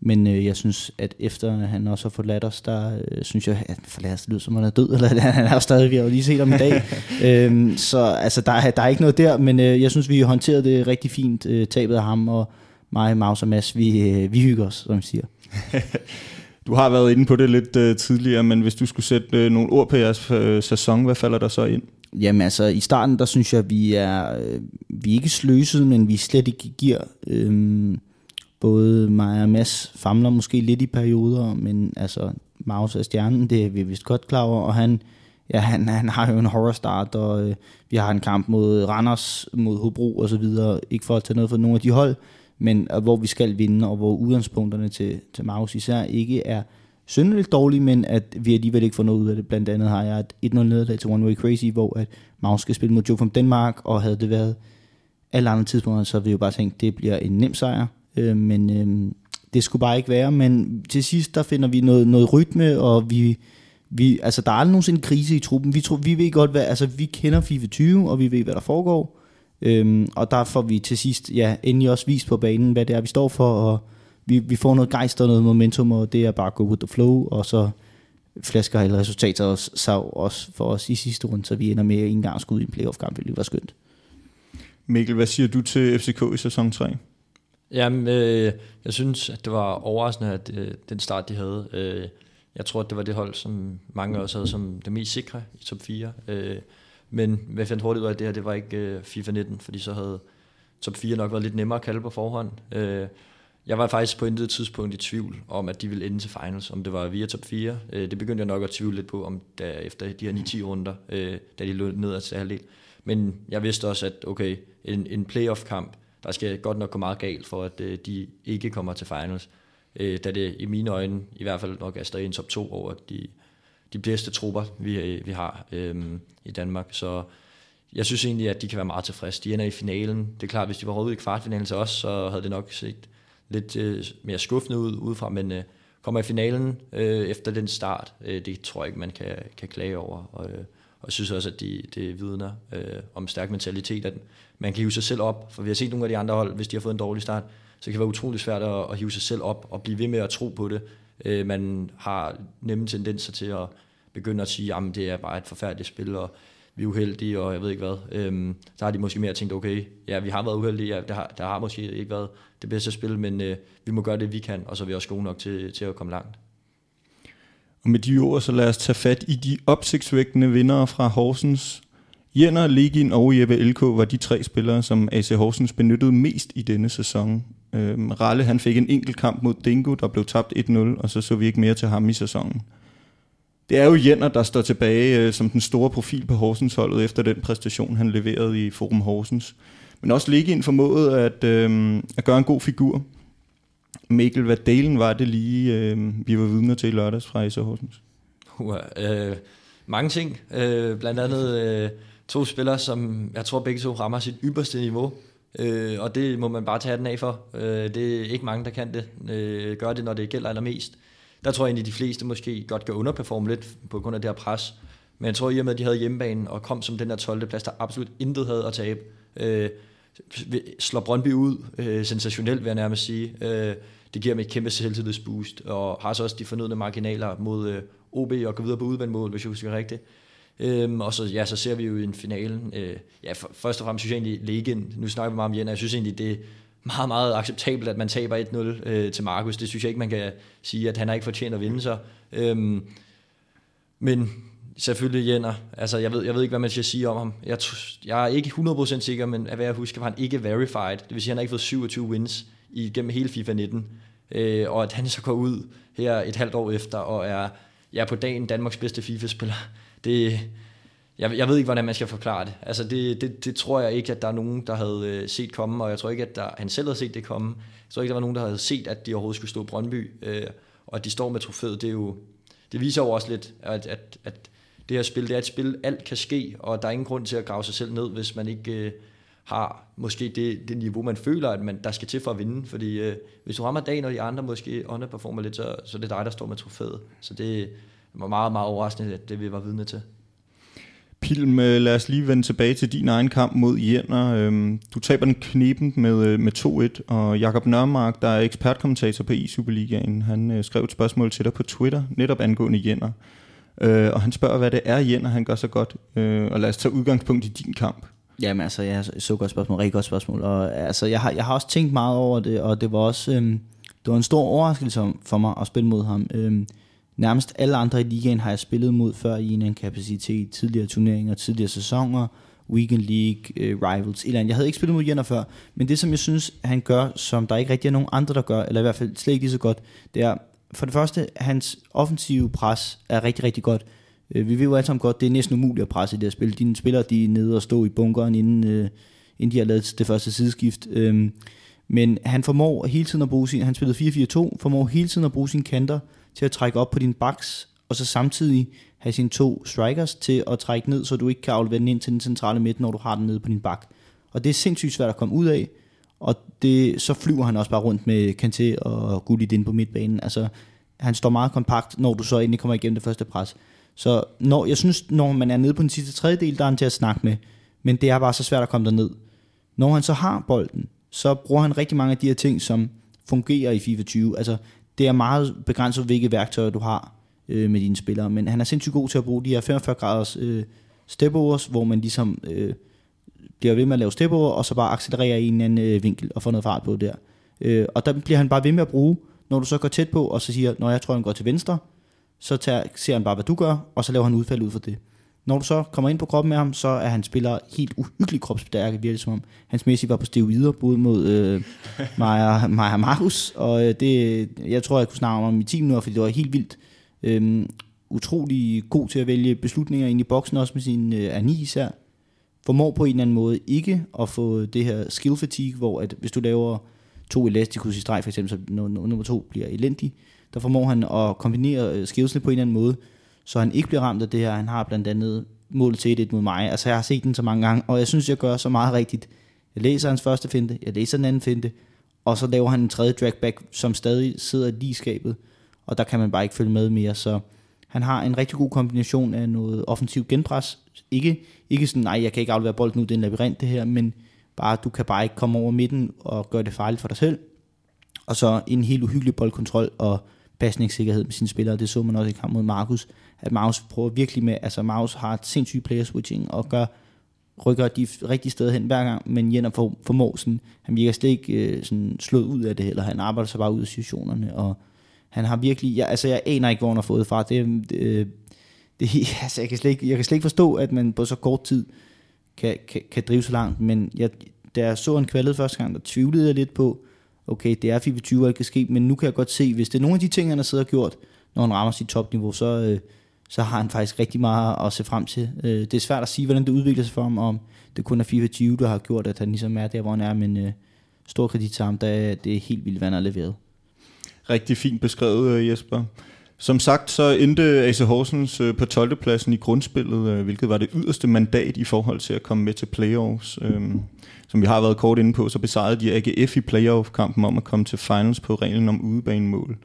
men øh, jeg synes, at efter han også har forladt os, der øh, synes jeg, at forladt os lyder som han er død, eller [laughs] han er jo stadig, vi har jo lige set ham i dag. [laughs] øhm, så altså, der, er, der er ikke noget der, men øh, jeg synes, vi håndterede det rigtig fint, øh, tabet af ham, og mig, Maus og Mads, vi, øh, vi hygger os, som jeg siger. [laughs] du har været inde på det lidt øh, tidligere, men hvis du skulle sætte øh, nogle ord på jeres øh, sæson, hvad falder der så ind? Jamen altså, i starten, der synes jeg, vi er, øh, vi er ikke sløset, men vi er slet ikke gear. Øhm, både mig og Mads famler måske lidt i perioder, men altså, Maus er stjernen, det er vi vist godt klar over, og han, ja, han, han har jo en horror start, og øh, vi har en kamp mod Randers, mod Hobro og så videre, ikke for at tage noget for nogle af de hold, men øh, hvor vi skal vinde, og hvor udgangspunkterne til, til Maus især ikke er synderligt dårlige, men at vi alligevel ikke får noget ud af det. Blandt andet har jeg et 1-0 nederlag til One Way Crazy, hvor at Maus skal spille mod Joe from Denmark, og havde det været alle andre tidspunkter, så vi jo bare tænkt, det bliver en nem sejr. Øh, men øh, det skulle bare ikke være. Men til sidst, der finder vi noget, noget rytme, og vi, vi, altså, der er aldrig nogensinde krise i truppen. Vi, tror, vi ved godt, hvad, altså, vi kender FIFA 20, og vi ved, hvad der foregår. Øhm, og der får vi til sidst ja, endelig også vist på banen, hvad det er, vi står for, og vi, vi får noget gejst og noget momentum, og det er bare go with the flow, og så flasker alle resultater også, så også for os i sidste runde, så vi ender med en gang skud i en playoff-kamp, det var skønt. Mikkel, hvad siger du til FCK i sæson 3? Jamen, øh, jeg synes, at det var overraskende, at øh, den start, de havde. Øh, jeg tror, at det var det hold, som mange også havde som det mest sikre i top 4. Øh, men jeg fandt hurtigt ud af, at det her det var ikke øh, FIFA 19, fordi så havde top 4 nok været lidt nemmere at kalde på forhånd. Øh, jeg var faktisk på intet tidspunkt i tvivl om, at de ville ende til finals, om det var via top 4. Øh, det begyndte jeg nok at tvivle lidt på, om da, efter de her 9-10 runder, øh, da de lå ned til halvdel. Men jeg vidste også, at okay, en, en playoff-kamp, der skal godt nok gå meget galt for, at øh, de ikke kommer til finals. Øh, da det i mine øjne i hvert fald nok er stadig en top 2 over de, de bedste trupper, vi, øh, vi har øh, i Danmark. Så jeg synes egentlig, at de kan være meget tilfredse. De ender i finalen. Det er klart, hvis de var råd i kvartfinalen til os, så havde det nok set lidt øh, mere skuffende ud udefra, men øh, kommer i finalen øh, efter den start, øh, det tror jeg ikke, man kan, kan klage over. Og, øh, og jeg synes også, at de, det vidner øh, om stærk mentalitet, at man kan hive sig selv op, for vi har set nogle af de andre hold, hvis de har fået en dårlig start, så kan det være utrolig svært at, at hive sig selv op og blive ved med at tro på det. Øh, man har nemme tendenser til at begynde at sige, at det er bare et forfærdeligt spil, og vi er uheldige, og jeg ved ikke hvad. Øhm, så har de måske mere tænkt, okay, ja, vi har været uheldige, ja, der, har, der har måske ikke været det bedste spil, men øh, vi må gøre det, vi kan, og så er vi også gode nok til, til at komme langt. Og med de ord, så lad os tage fat i de opsigtsvækkende vinder fra Horsens. Jenner, Legin og Jeppe LK var de tre spillere, som AC Horsens benyttede mest i denne sæson. Øhm, Ralle han fik en enkelt kamp mod Dingo, der blev tabt 1-0, og så så vi ikke mere til ham i sæsonen. Det er jo Jenner, der står tilbage øh, som den store profil på Horsens holdet efter den præstation, han leverede i Forum Horsens. Men også Legin formåede at, øh, at gøre en god figur. Mikkel, hvad delen var det lige, øh, vi var vidner til i lørdags fra AC Horsens? Uh, øh, mange ting. Øh, blandt andet øh, to spillere, som jeg tror begge to rammer sit ypperste niveau. Øh, og det må man bare tage den af for. Øh, det er ikke mange, der kan det. Øh, gør det, når det gælder allermest. Der tror jeg egentlig, de fleste måske godt kan underperforme lidt på grund af det her pres. Men jeg tror, i og med, at de havde hjemmebanen og kom som den der 12. plads, der absolut intet havde at tabe. Øh, slår Brøndby ud, øh, sensationelt vil jeg nærmest sige. Øh, det giver dem et kæmpe selvtillidsboost, og har så også de fornødne marginaler mod øh, OB og gå videre på udvandmål, hvis jeg husker rigtigt. Øhm, og så, ja, så ser vi jo i en finale, øh, ja, for, først og fremmest synes jeg egentlig, Legen, nu snakker vi meget om Jenna, jeg synes egentlig, det er meget, meget acceptabelt, at man taber 1-0 øh, til Markus. Det synes jeg ikke, man kan sige, at han har ikke fortjent at vinde sig. Øhm, men selvfølgelig Jenner, altså jeg ved, jeg ved ikke, hvad man skal sige om ham. Jeg, jeg er ikke 100% sikker, men hvad jeg husker, var han ikke verified. Det vil sige, at han har ikke fået 27 wins igennem hele FIFA 19. Øh, og at han så går ud her et halvt år efter, og er ja, på dagen Danmarks bedste FIFA-spiller. Det, jeg, jeg ved ikke, hvordan man skal forklare det. Altså det, det, det tror jeg ikke, at der er nogen, der havde øh, set komme, og jeg tror ikke, at der, han selv havde set det komme. Jeg tror ikke, der var nogen, der havde set, at de overhovedet skulle stå i Brøndby, øh, og at de står med trofæet, det er jo, det viser jo også lidt, at, at, at det her spil, det er et spil, alt kan ske, og der er ingen grund til at grave sig selv ned, hvis man ikke øh, har måske det, det niveau, man føler, at man, der skal til for at vinde. Fordi øh, hvis du rammer dagen, og de andre måske underperformer lidt, så, så det er dig, der står med trofæet. Så det var meget, meget overraskende, at det vi var vidne til. Pilm, øh, lad os lige vende tilbage til din egen kamp mod Jenner. Øhm, du taber den kniben med, øh, med 2-1, og Jakob Nørmark, der er ekspertkommentator på i-Superligaen, han øh, skrev et spørgsmål til dig på Twitter, netop angående Jenner. Øh, og han spørger, hvad det er, Jenner han gør så godt. Øh, og lad os tage udgangspunkt i din kamp. Jamen altså, jeg så godt spørgsmål, rigtig godt spørgsmål. Og altså, jeg har, jeg har også tænkt meget over det, og det var også øhm, det var en stor overraskelse for mig at spille mod ham. Øhm, nærmest alle andre i ligaen har jeg spillet mod før i en kapacitet, tidligere turneringer, tidligere sæsoner, Weekend League, uh, Rivals, eller andet. Jeg havde ikke spillet mod Jenner før, men det som jeg synes, han gør, som der ikke rigtig er nogen andre, der gør, eller i hvert fald slet ikke lige så godt, det er, for det første, hans offensive pres er rigtig, rigtig godt. Uh, vi ved jo alle sammen godt, det er næsten umuligt at presse i det her spil. Dine spillere, de er nede og stå i bunkeren, inden, uh, inden de har lavet det første sideskift. Uh, men han formår hele tiden at bruge sin, han spillede 4-4-2, formår hele tiden at bruge sine kanter til at trække op på din baks, og så samtidig have sine to strikers til at trække ned, så du ikke kan aflevere den ind til den centrale midt, når du har den nede på din bak. Og det er sindssygt svært at komme ud af, og det, så flyver han også bare rundt med Kanté og Gullit ind på midtbanen. Altså, han står meget kompakt, når du så endelig kommer igennem det første pres. Så når, jeg synes, når man er nede på den sidste tredjedel, der er han til at snakke med. Men det er bare så svært at komme derned. Når han så har bolden, så bruger han rigtig mange af de her ting, som fungerer i FIFA 20. Altså, det er meget begrænset, hvilke værktøjer du har øh, med dine spillere. Men han er sindssygt god til at bruge de her 45 graders øh, stepovers, hvor man ligesom øh, bliver ved med at lave stepover, og så bare accelererer i en anden øh, vinkel og får noget fart på der. Øh, og der bliver han bare ved med at bruge, når du så går tæt på, og så siger, når jeg tror, han går til venstre, så tager, ser han bare, hvad du gør, og så laver han udfald ud for det. Når du så kommer ind på kroppen med ham, så er han spiller helt uhyggeligt kropsstærke, virkelig som om. Hans Messi var på steroider, både mod øh, [laughs] Maja, Maja Marcus, og øh, det, jeg tror, jeg kunne snakke om i 10 minutter, fordi det var helt vildt. Øhm, utrolig god til at vælge beslutninger ind i boksen, også med sin øh, ani især. Formår på en eller anden måde ikke at få det her skill fatigue, hvor at hvis du laver to elasticus i streg, for eksempel, så nummer to bliver elendig, der formår han at kombinere øh, skillsene på en eller anden måde, så han ikke bliver ramt af det her. Han har blandt andet målet til et mod mig. Altså jeg har set den så mange gange, og jeg synes, jeg gør så meget rigtigt. Jeg læser hans første finte, jeg læser den anden finte, og så laver han en tredje dragback, som stadig sidder lige i skabet, og der kan man bare ikke følge med mere, så han har en rigtig god kombination af noget offensiv genpres. Ikke, ikke sådan, nej, jeg kan ikke aflevere bolden ud, det er en labyrint det her, men bare, du kan bare ikke komme over midten og gøre det farligt for dig selv. Og så en helt uhyggelig boldkontrol og pasningssikkerhed med sine spillere. Det så man også i kamp mod Markus, at Maus prøver virkelig med, altså Maus har et sindssygt player switching og gør, rykker de rigtige steder hen hver gang, men Jenner for, formår sådan, han virker slet ikke øh, sådan slået ud af det, eller han arbejder sig bare ud af situationerne, og han har virkelig, jeg, altså jeg aner ikke, hvor han har fået fra, det, øh, det, det [laughs] altså jeg kan, slet ikke, jeg kan slet ikke forstå, at man på så kort tid kan, kan, kan drive så langt, men jeg, da jeg så en kvalet første gang, der tvivlede jeg lidt på, okay, det er FIFA 20, og det kan ske, men nu kan jeg godt se, hvis det er nogle af de ting, han har siddet og gjort, når han rammer sit topniveau, så, øh, så har han faktisk rigtig meget at se frem til. Øh, det er svært at sige, hvordan det udvikler sig for ham, om det kun er FIFA 20, der har gjort, at han ligesom er der, hvor han er, men øh, stor kredit til ham, da det er helt vildt, hvad han har leveret. Rigtig fint beskrevet, øh, Jesper. Som sagt, så endte AC Horsens øh, på 12. pladsen i grundspillet, øh, hvilket var det yderste mandat i forhold til at komme med til playoffs. Øhm, som vi har været kort inde på, så besejrede de AGF i playoff-kampen om at komme til finals på reglen om udebanemål.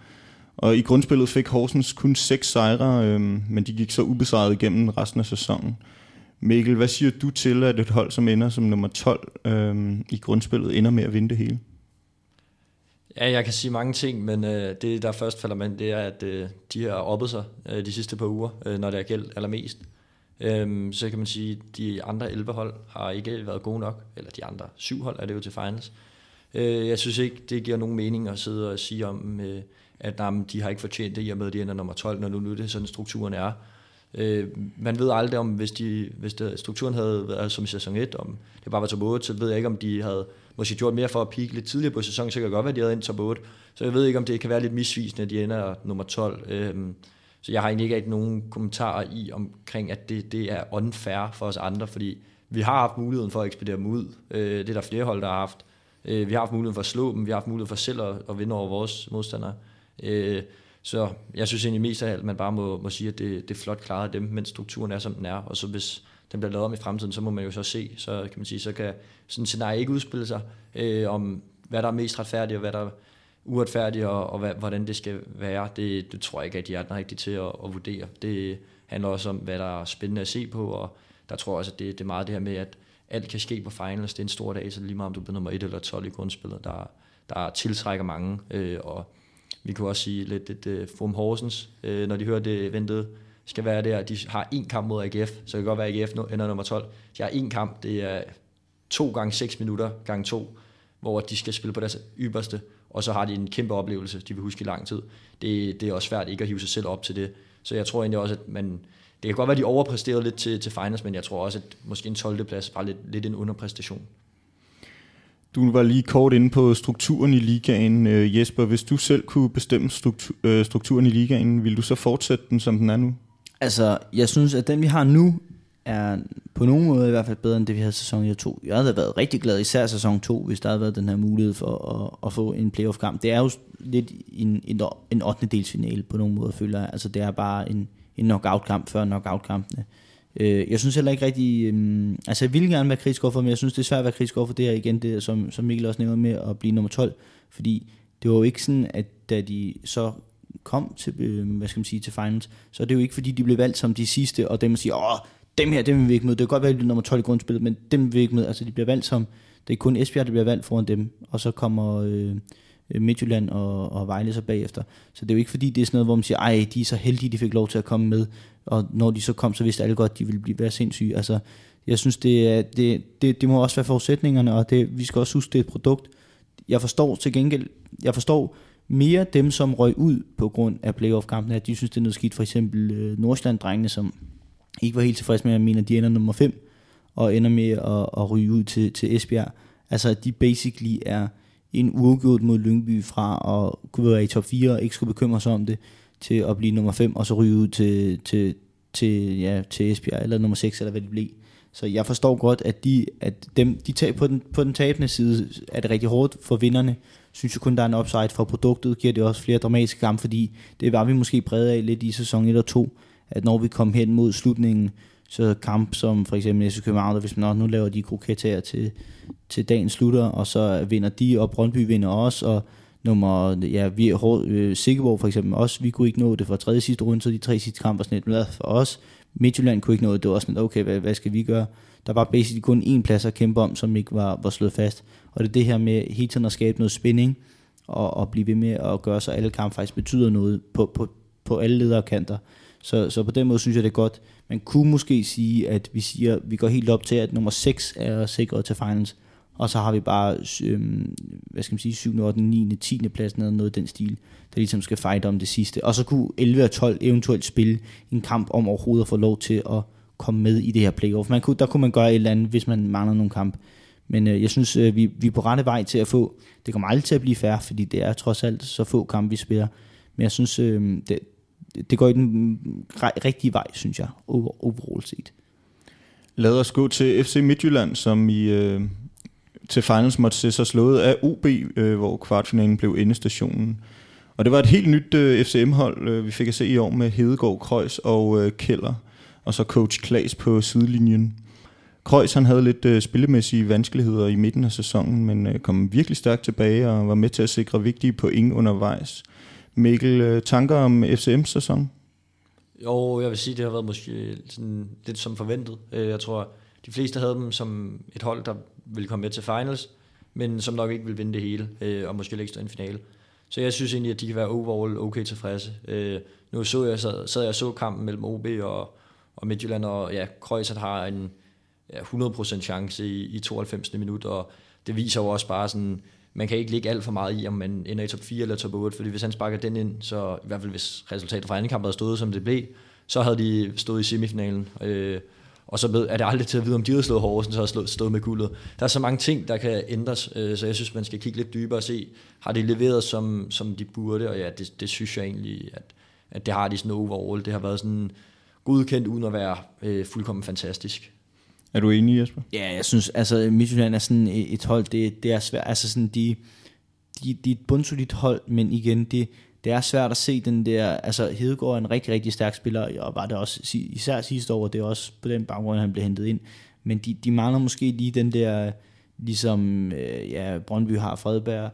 Og i grundspillet fik Horsens kun seks sejre, øhm, men de gik så ubesejret igennem resten af sæsonen. Mikkel, hvad siger du til, at et hold, som ender som nummer 12 øhm, i grundspillet, ender med at vinde det hele? Ja, jeg kan sige mange ting, men øh, det, der først falder mig det er, at øh, de har oppet sig øh, de sidste par uger, øh, når det er gældt allermest. Øhm, så kan man sige, at de andre 11 hold har ikke været gode nok, eller de andre syv hold er det jo til finals. Øh, jeg synes ikke, det giver nogen mening at sidde og sige om, øh, at jamen, de har ikke fortjent det i og med, at de ender nummer 12, når nu, nu det sådan strukturen er. Øh, man ved aldrig om, hvis, de, hvis det, strukturen havde været som i sæson 1, om det bare var top 8, så ved jeg ikke, om de havde måske gjort mere for at peak lidt tidligere på sæsonen, så kan det godt være, at de havde endt top 8. Så jeg ved ikke, om det kan være lidt misvisende, at de ender nummer 12. Øh, så jeg har egentlig ikke nogen kommentarer i omkring, at det, det er unfair for os andre, fordi vi har haft muligheden for at ekspedere dem ud. Øh, det er der flere hold, der har haft. Øh, vi har haft muligheden for at slå dem, vi har haft muligheden for selv at, at vinde over vores modstandere. Øh, så jeg synes egentlig mest af alt, at man bare må, må sige, at det, det er flot klaret af dem, mens strukturen er, som den er. Og så hvis den bliver lavet om i fremtiden, så må man jo så se, så kan man sige, så kan sådan en scenarie ikke udspille sig øh, om, hvad der er mest retfærdigt, og hvad der er uretfærdigt, og, og hvad, hvordan det skal være. Det, det tror jeg ikke, at de er den rigtige til at, at vurdere. Det handler også om, hvad der er spændende at se på, og der tror jeg også, at det, det er meget det her med, at alt kan ske på finals. Det er en stor dag, så lige meget om du bliver nummer 1 eller 12 i grundspillet, der, der tiltrækker mange, øh, og vi kunne også sige lidt et uh, øh, From Horsens, øh, når de hører det ventede, skal være der. De har en kamp mod AGF, så det kan godt være, at AGF ender nummer 12. De har en kamp, det er to gange 6 minutter gange to, hvor de skal spille på deres ypperste, og så har de en kæmpe oplevelse, de vil huske i lang tid. Det, det er også svært ikke at hive sig selv op til det. Så jeg tror egentlig også, at man, det kan godt være, at de overpræsterede lidt til, til finals, men jeg tror også, at måske en 12. plads var lidt, lidt en underpræstation. Du var lige kort inde på strukturen i ligaen, øh, Jesper. Hvis du selv kunne bestemme struktur, øh, strukturen i ligaen, vil du så fortsætte den, som den er nu? Altså, jeg synes, at den vi har nu, er på nogen måde i hvert fald bedre end det, vi havde sæson 2. Jeg havde været rigtig glad, især sæson 2, hvis der havde været den her mulighed for at, at få en playoff-kamp. Det er jo lidt en, en, en 8. delsfinale på nogen måde, føler jeg. Altså, det er bare en, en knockout-kamp før knockout-kampene. Øh, jeg synes heller ikke rigtig... Øh, altså, jeg ville gerne være kritisk overfor, men jeg synes, det er svært at være kritisk overfor det her igen, det, som, som Mikkel også nævner med at blive nummer 12. Fordi det var jo ikke sådan, at da de så kom til, øh, hvad skal man sige, til finals, så er det jo ikke, fordi de blev valgt som de sidste, og dem siger, åh, dem her, dem vil vi ikke med. Det kan godt være, at de er nummer 12 i grundspillet, men dem vil vi ikke med. Altså, de bliver valgt som, det er kun Esbjerg, der bliver valgt foran dem, og så kommer øh, øh, Midtjylland og, og Vejle så bagefter. Så det er jo ikke fordi, det er sådan noget, hvor man siger, ej, de er så heldige, de fik lov til at komme med, og når de så kom, så vidste alle godt, de ville blive være sindssyge. Altså, jeg synes, det, er, det, det, det må også være forudsætningerne, og det, vi skal også huske, det er et produkt. Jeg forstår til gengæld, jeg forstår mere dem, som røg ud på grund af playoff-kampen, at de synes, det er noget skidt. For eksempel øh, Nordsjælland-drengene, som ikke var helt tilfreds med, at mener, de ender nummer 5, og ender med at, at ryge ud til, til Esbjerg. Altså, at de basically er en uafgjort mod Lyngby fra at kunne være i top 4 og ikke skulle bekymre sig om det, til at blive nummer 5, og så ryge ud til, til, til, ja, til Esbjerg, eller nummer 6, eller hvad det blev. Så jeg forstår godt, at de, at dem, de tager på den, på den tabende side, er det rigtig hårdt for vinderne. Synes jeg kun, der er en upside for produktet, giver det også flere dramatiske kampe, fordi det var vi måske præget af lidt i sæson 1 og 2, at når vi kom hen mod slutningen, så kamp som for eksempel FC København, hvis man også nu laver de kroketter til, til dagens slutter, og så vinder de, og Brøndby vinder også, og nummer, ja, vi er øh, Sikkeborg for eksempel også, vi kunne ikke nå det for tredje sidste runde, så de tre sidste kampe var sådan lidt for os. Midtjylland kunne ikke nå det, det var også sådan, okay, hvad, hvad skal vi gøre? Der var basically kun én plads at kæmpe om, som ikke var, var slået fast. Og det er det her med hele tiden at skabe noget spænding, og, og blive ved med at gøre så alle kampe faktisk betyder noget på, på, på alle lederkanter. Så, så på den måde synes jeg, det er godt. Man kunne måske sige, at vi siger, vi går helt op til, at nummer 6 er sikret til finals, og så har vi bare, øhm, hvad skal man sige, 7, 8, 9, 10. pladsen eller noget i den stil, der ligesom skal fight om det sidste. Og så kunne 11 og 12 eventuelt spille en kamp om overhovedet at få lov til at komme med i det her playoff. Man kunne, der kunne man gøre et eller andet, hvis man mangler nogle kamp. Men øh, jeg synes, øh, vi, vi er på rette vej til at få, det kommer aldrig til at blive fair, fordi det er trods alt så få kampe, vi spiller. Men jeg synes, øh, det, det går i den rigtige vej, synes jeg, overall set. Lad os gå til FC Midtjylland, som i, øh, til finals måtte se sig slået af OB, øh, hvor kvartfinalen blev endestationen. Og det var et helt nyt øh, FCM-hold, øh, vi fik at se i år med Hedegaard, Krøjs og øh, Keller, og så coach Klaas på sidelinjen. Krøjs han havde lidt øh, spillemæssige vanskeligheder i midten af sæsonen, men øh, kom virkelig stærkt tilbage og var med til at sikre vigtige point undervejs. Mikkel, øh, tanker om FCM sæson? Jo, jeg vil sige, det har været måske sådan lidt som forventet. Øh, jeg tror, de fleste havde dem som et hold, der ville komme med til finals, men som nok ikke vil vinde det hele, øh, og måske ikke stå i en finale. Så jeg synes egentlig, at de kan være overall okay tilfredse. Nu så jeg, sad, sad jeg så kampen mellem OB og, og Midtjylland, og ja, Kreuzert har en ja, 100% chance i, i 92. minut, og det viser jo også bare sådan, man kan ikke ligge alt for meget i, om man ender i top 4 eller top 8, fordi hvis han sparker den ind, så i hvert fald hvis resultatet fra anden kamp havde stået, som det blev, så havde de stået i semifinalen. Øh, og så ved, er det aldrig til at vide, om de havde slået Horsens, så slået, stået med guldet. Der er så mange ting, der kan ændres, øh, så jeg synes, man skal kigge lidt dybere og se, har de leveret, som, som de burde, og ja, det, det synes jeg egentlig, at, at det har de sådan overall. Det har været sådan godkendt, uden at være øh, fuldkommen fantastisk. Er du enig, Jesper? Ja, jeg synes, altså Midtjylland er sådan et hold, det, det er svært, altså sådan, de, de, de er et bundsolidt hold, men igen, det, det er svært at se den der, altså Hedegaard er en rigtig, rigtig stærk spiller, og var det også især sidste år, det er også på den baggrund, han blev hentet ind, men de, de mangler måske lige den der, ligesom øh, ja, Brøndby har Fredberg,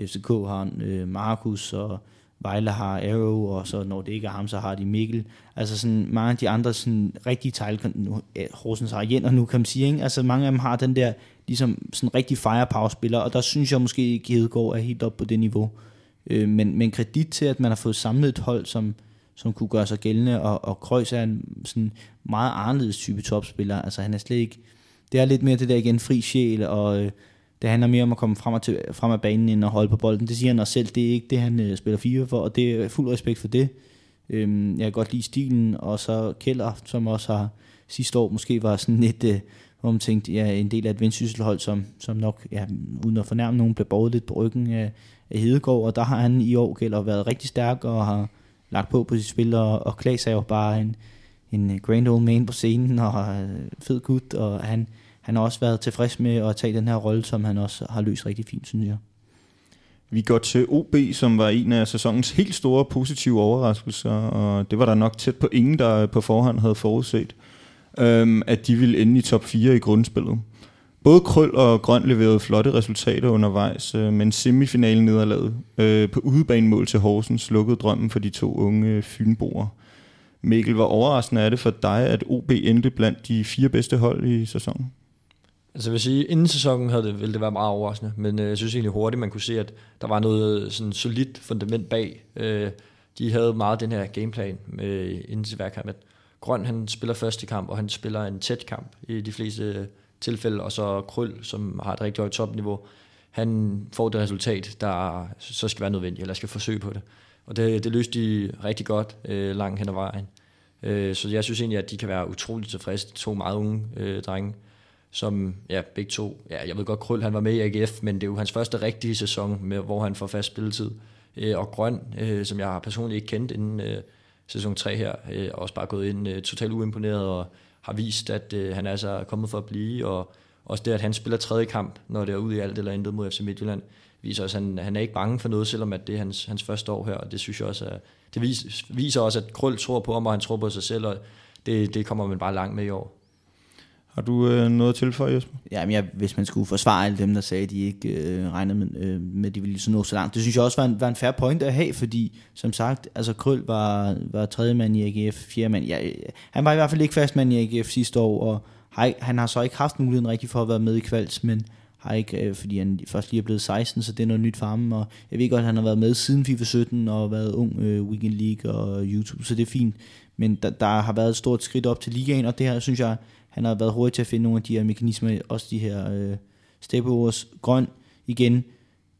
FCK har øh, Markus, og Vejle har Arrow, og så når det ikke er ham, så har de Mikkel. Altså sådan mange af de andre sådan rigtige tegl, nu, Horsens har Jenter nu, kan man sige, ikke? Altså mange af dem har den der, ligesom sådan rigtig firepower-spiller, og der synes jeg måske at Hedegaard er helt op på det niveau. Øh, men, men kredit til, at man har fået samlet et hold, som, som kunne gøre sig gældende, og, og Kreuz er en sådan meget anderledes type topspiller. Altså han er slet ikke, det er lidt mere det der igen, fri sjæl, og øh, det handler mere om at komme frem, og til, frem af banen, end at holde på bolden. Det siger han også selv, det er ikke det, han øh, spiller FIFA for, og det er fuld respekt for det. Øhm, jeg kan godt lide stilen, og så Keller, som også har sidste år måske var sådan lidt, øh, hvor man tænkte, ja, en del af et vendsysselhold, som, som nok, ja, uden at fornærme nogen, blev båret lidt på ryggen af, af Hedegaard, og der har han i år Keller været rigtig stærk, og har lagt på på sit spil, og, og Klaas er jo bare en, en grand old man på scenen, og øh, fed gut, og han, han har også været tilfreds med at tage den her rolle, som han også har løst rigtig fint, synes jeg. Vi går til OB, som var en af sæsonens helt store positive overraskelser, og det var der nok tæt på ingen, der på forhånd havde forudset, øhm, at de ville ende i top 4 i grundspillet. Både Krøl og Grøn leverede flotte resultater undervejs, øh, men semifinalen nederlaget øh, på udebanemål til Horsens lukkede drømmen for de to unge øh, fynboer. Mikkel, hvor overraskende er det for dig, at OB endte blandt de fire bedste hold i sæsonen? Altså jeg vil sige, inden sæsonen havde det, ville det være meget overraskende, men øh, jeg synes egentlig hurtigt, man kunne se, at der var noget øh, sådan solidt fundament bag. Øh, de havde meget den her gameplan med, øh, inden til hver kamp. At Grøn han spiller første kamp, og han spiller en tæt kamp i de fleste øh, tilfælde, og så Krøl, som har et rigtig højt topniveau, han får det resultat, der så skal være nødvendigt, eller skal forsøge på det. Og det, det løste de rigtig godt øh, langt hen ad vejen. Øh, så jeg synes egentlig, at de kan være utroligt tilfredse, de to meget unge øh, drenge som ja, begge to, ja, jeg ved godt, Krøl han var med i AGF, men det er jo hans første rigtige sæson, med, hvor han får fast spilletid. Øh, og Grøn, øh, som jeg personligt ikke kendt inden øh, sæson 3 her, øh, også bare gået ind øh, totalt uimponeret og har vist, at øh, han altså er altså kommet for at blive, og også det, at han spiller tredje kamp, når det er ude i alt eller intet mod FC Midtjylland, viser også, at han, han er ikke bange for noget, selvom at det er hans, hans første år her, og det synes jeg også, er, det viser, viser også, at Krøl tror på ham, og han tror på sig selv, og det, det kommer man bare langt med i år. Har du øh, noget at tilføje, Jesper? Ja, men jeg, hvis man skulle forsvare alle dem, der sagde, at de ikke øh, regnede med, øh, med, at de ville så nå så langt. Det synes jeg også var en, var en fair point at have, fordi som sagt, altså Krøl var, var tredje mand i AGF, fjerde mand. Ja, han var i hvert fald ikke fast mand i AGF sidste år, og har, han har så ikke haft muligheden rigtig for at være med i kvalds, men har ikke, øh, fordi han først lige er blevet 16, så det er noget nyt for ham, og jeg ved godt, at han har været med siden FIFA 17, og været ung øh, Weekend League og YouTube, så det er fint, men der, der har været et stort skridt op til ligaen, og det her synes jeg, han har været hurtig til at finde nogle af de her mekanismer, også de her øh, step-overs. Grøn, igen,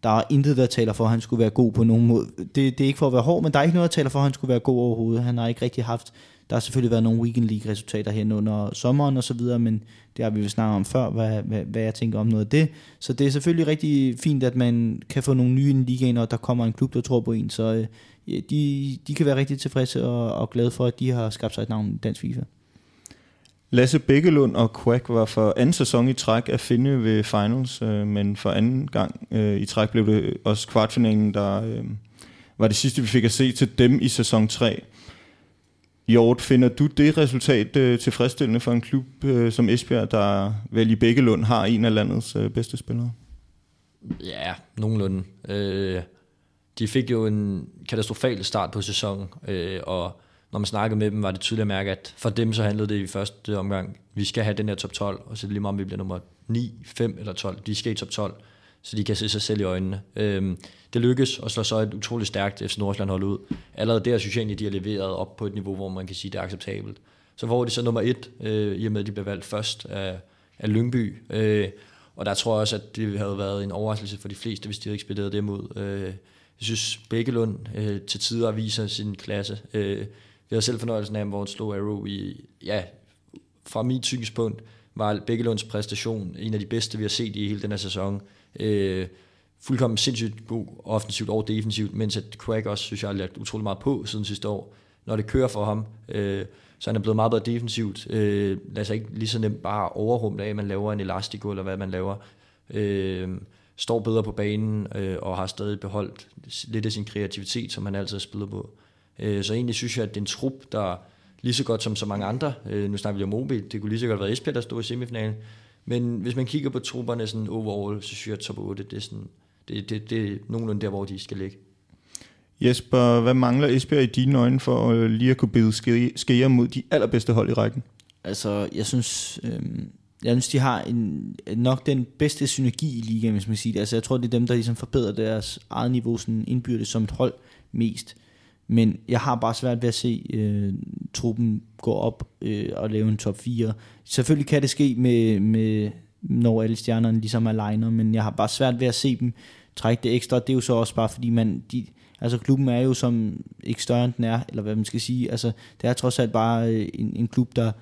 der er intet, der taler for, at han skulle være god på nogen måde. Det, det er ikke for at være hård, men der er ikke noget, der taler for, at han skulle være god overhovedet. Han har ikke rigtig haft, der har selvfølgelig været nogle Weekend League resultater hen under sommeren og så videre, men det har vi jo snakket om før, hvad, hvad, hvad jeg tænker om noget af det. Så det er selvfølgelig rigtig fint, at man kan få nogle nye i ligaen, og der kommer en klub, der tror på en. Så øh, de, de kan være rigtig tilfredse og, og glade for, at de har skabt sig et navn i dansk FIFA. Lasse Bækkelund og Quack var for anden sæson i træk at finde ved finals, øh, men for anden gang øh, i træk blev det også kvartfinalen, der, øh, var det sidste, vi fik at se til dem i sæson 3. Hjort, finder du det resultat øh, tilfredsstillende for en klub øh, som Esbjerg, der vel i Bækkelund har en af landets øh, bedste spillere? Ja, nogenlunde. Øh, de fik jo en katastrofal start på sæsonen, øh, og når man snakkede med dem, var det tydeligt at mærke, at for dem så handlede det i første omgang, vi skal have den her top 12, og så lige meget om vi bliver nummer 9, 5 eller 12, de skal i top 12, så de kan se sig selv i øjnene. Øhm, det lykkes, og slår så et utroligt stærkt FC Nordsjælland hold ud. Allerede der synes jeg egentlig, de har leveret op på et niveau, hvor man kan sige, det er acceptabelt. Så hvor de så nummer et, øh, i og med at de blev valgt først af, af Lyngby, øh, og der tror jeg også, at det havde været en overraskelse for de fleste, hvis de havde ekspederet dem ud. Øh, jeg synes, Bækkelund øh, til tider viser sin klasse. Øh, vi havde selv fornøjelsen af, hvor han slog Arrow i, ja, fra mit synspunkt, var Bækkelunds præstation en af de bedste, vi har set i hele den her sæson. Øh, fuldkommen sindssygt god offensivt og defensivt, mens at Quack også, synes jeg, har lagt utrolig meget på siden sidste år. Når det kører for ham, øh, så han er blevet meget bedre defensivt. Øh, lad sig ikke lige så nemt bare overrumle af, at man laver en elastico, eller hvad man laver. Øh, står bedre på banen, øh, og har stadig beholdt lidt af sin kreativitet, som han altid har spillet på. Øh, så egentlig synes jeg, at det er en trup, der lige så godt som så mange andre, øh, nu snakker vi om OB, det kunne lige så godt være Esbjerg, der stod i semifinalen, men hvis man kigger på trupperne sådan overall, så synes jeg, at top 8, det er, sådan, det, det, det er nogenlunde der, hvor de skal ligge. Jesper, hvad mangler Esbjerg i dine øjne for øh, lige at kunne bide skære mod de allerbedste hold i rækken? Altså, jeg synes, øh, jeg synes de har en, nok den bedste synergi i ligaen, hvis man siger det. Altså, jeg tror, det er dem, der ligesom forbedrer deres eget niveau sådan indbyrdes som et hold mest. Men jeg har bare svært ved at se øh, truppen gå op øh, og lave en top 4. Selvfølgelig kan det ske med, med når alle stjernerne ligesom er liner, men jeg har bare svært ved at se dem trække det ekstra. Det er jo så også bare fordi man, de, altså klubben er jo som ikke større end den er, eller hvad man skal sige. Altså det er trods alt bare øh, en, en klub, der,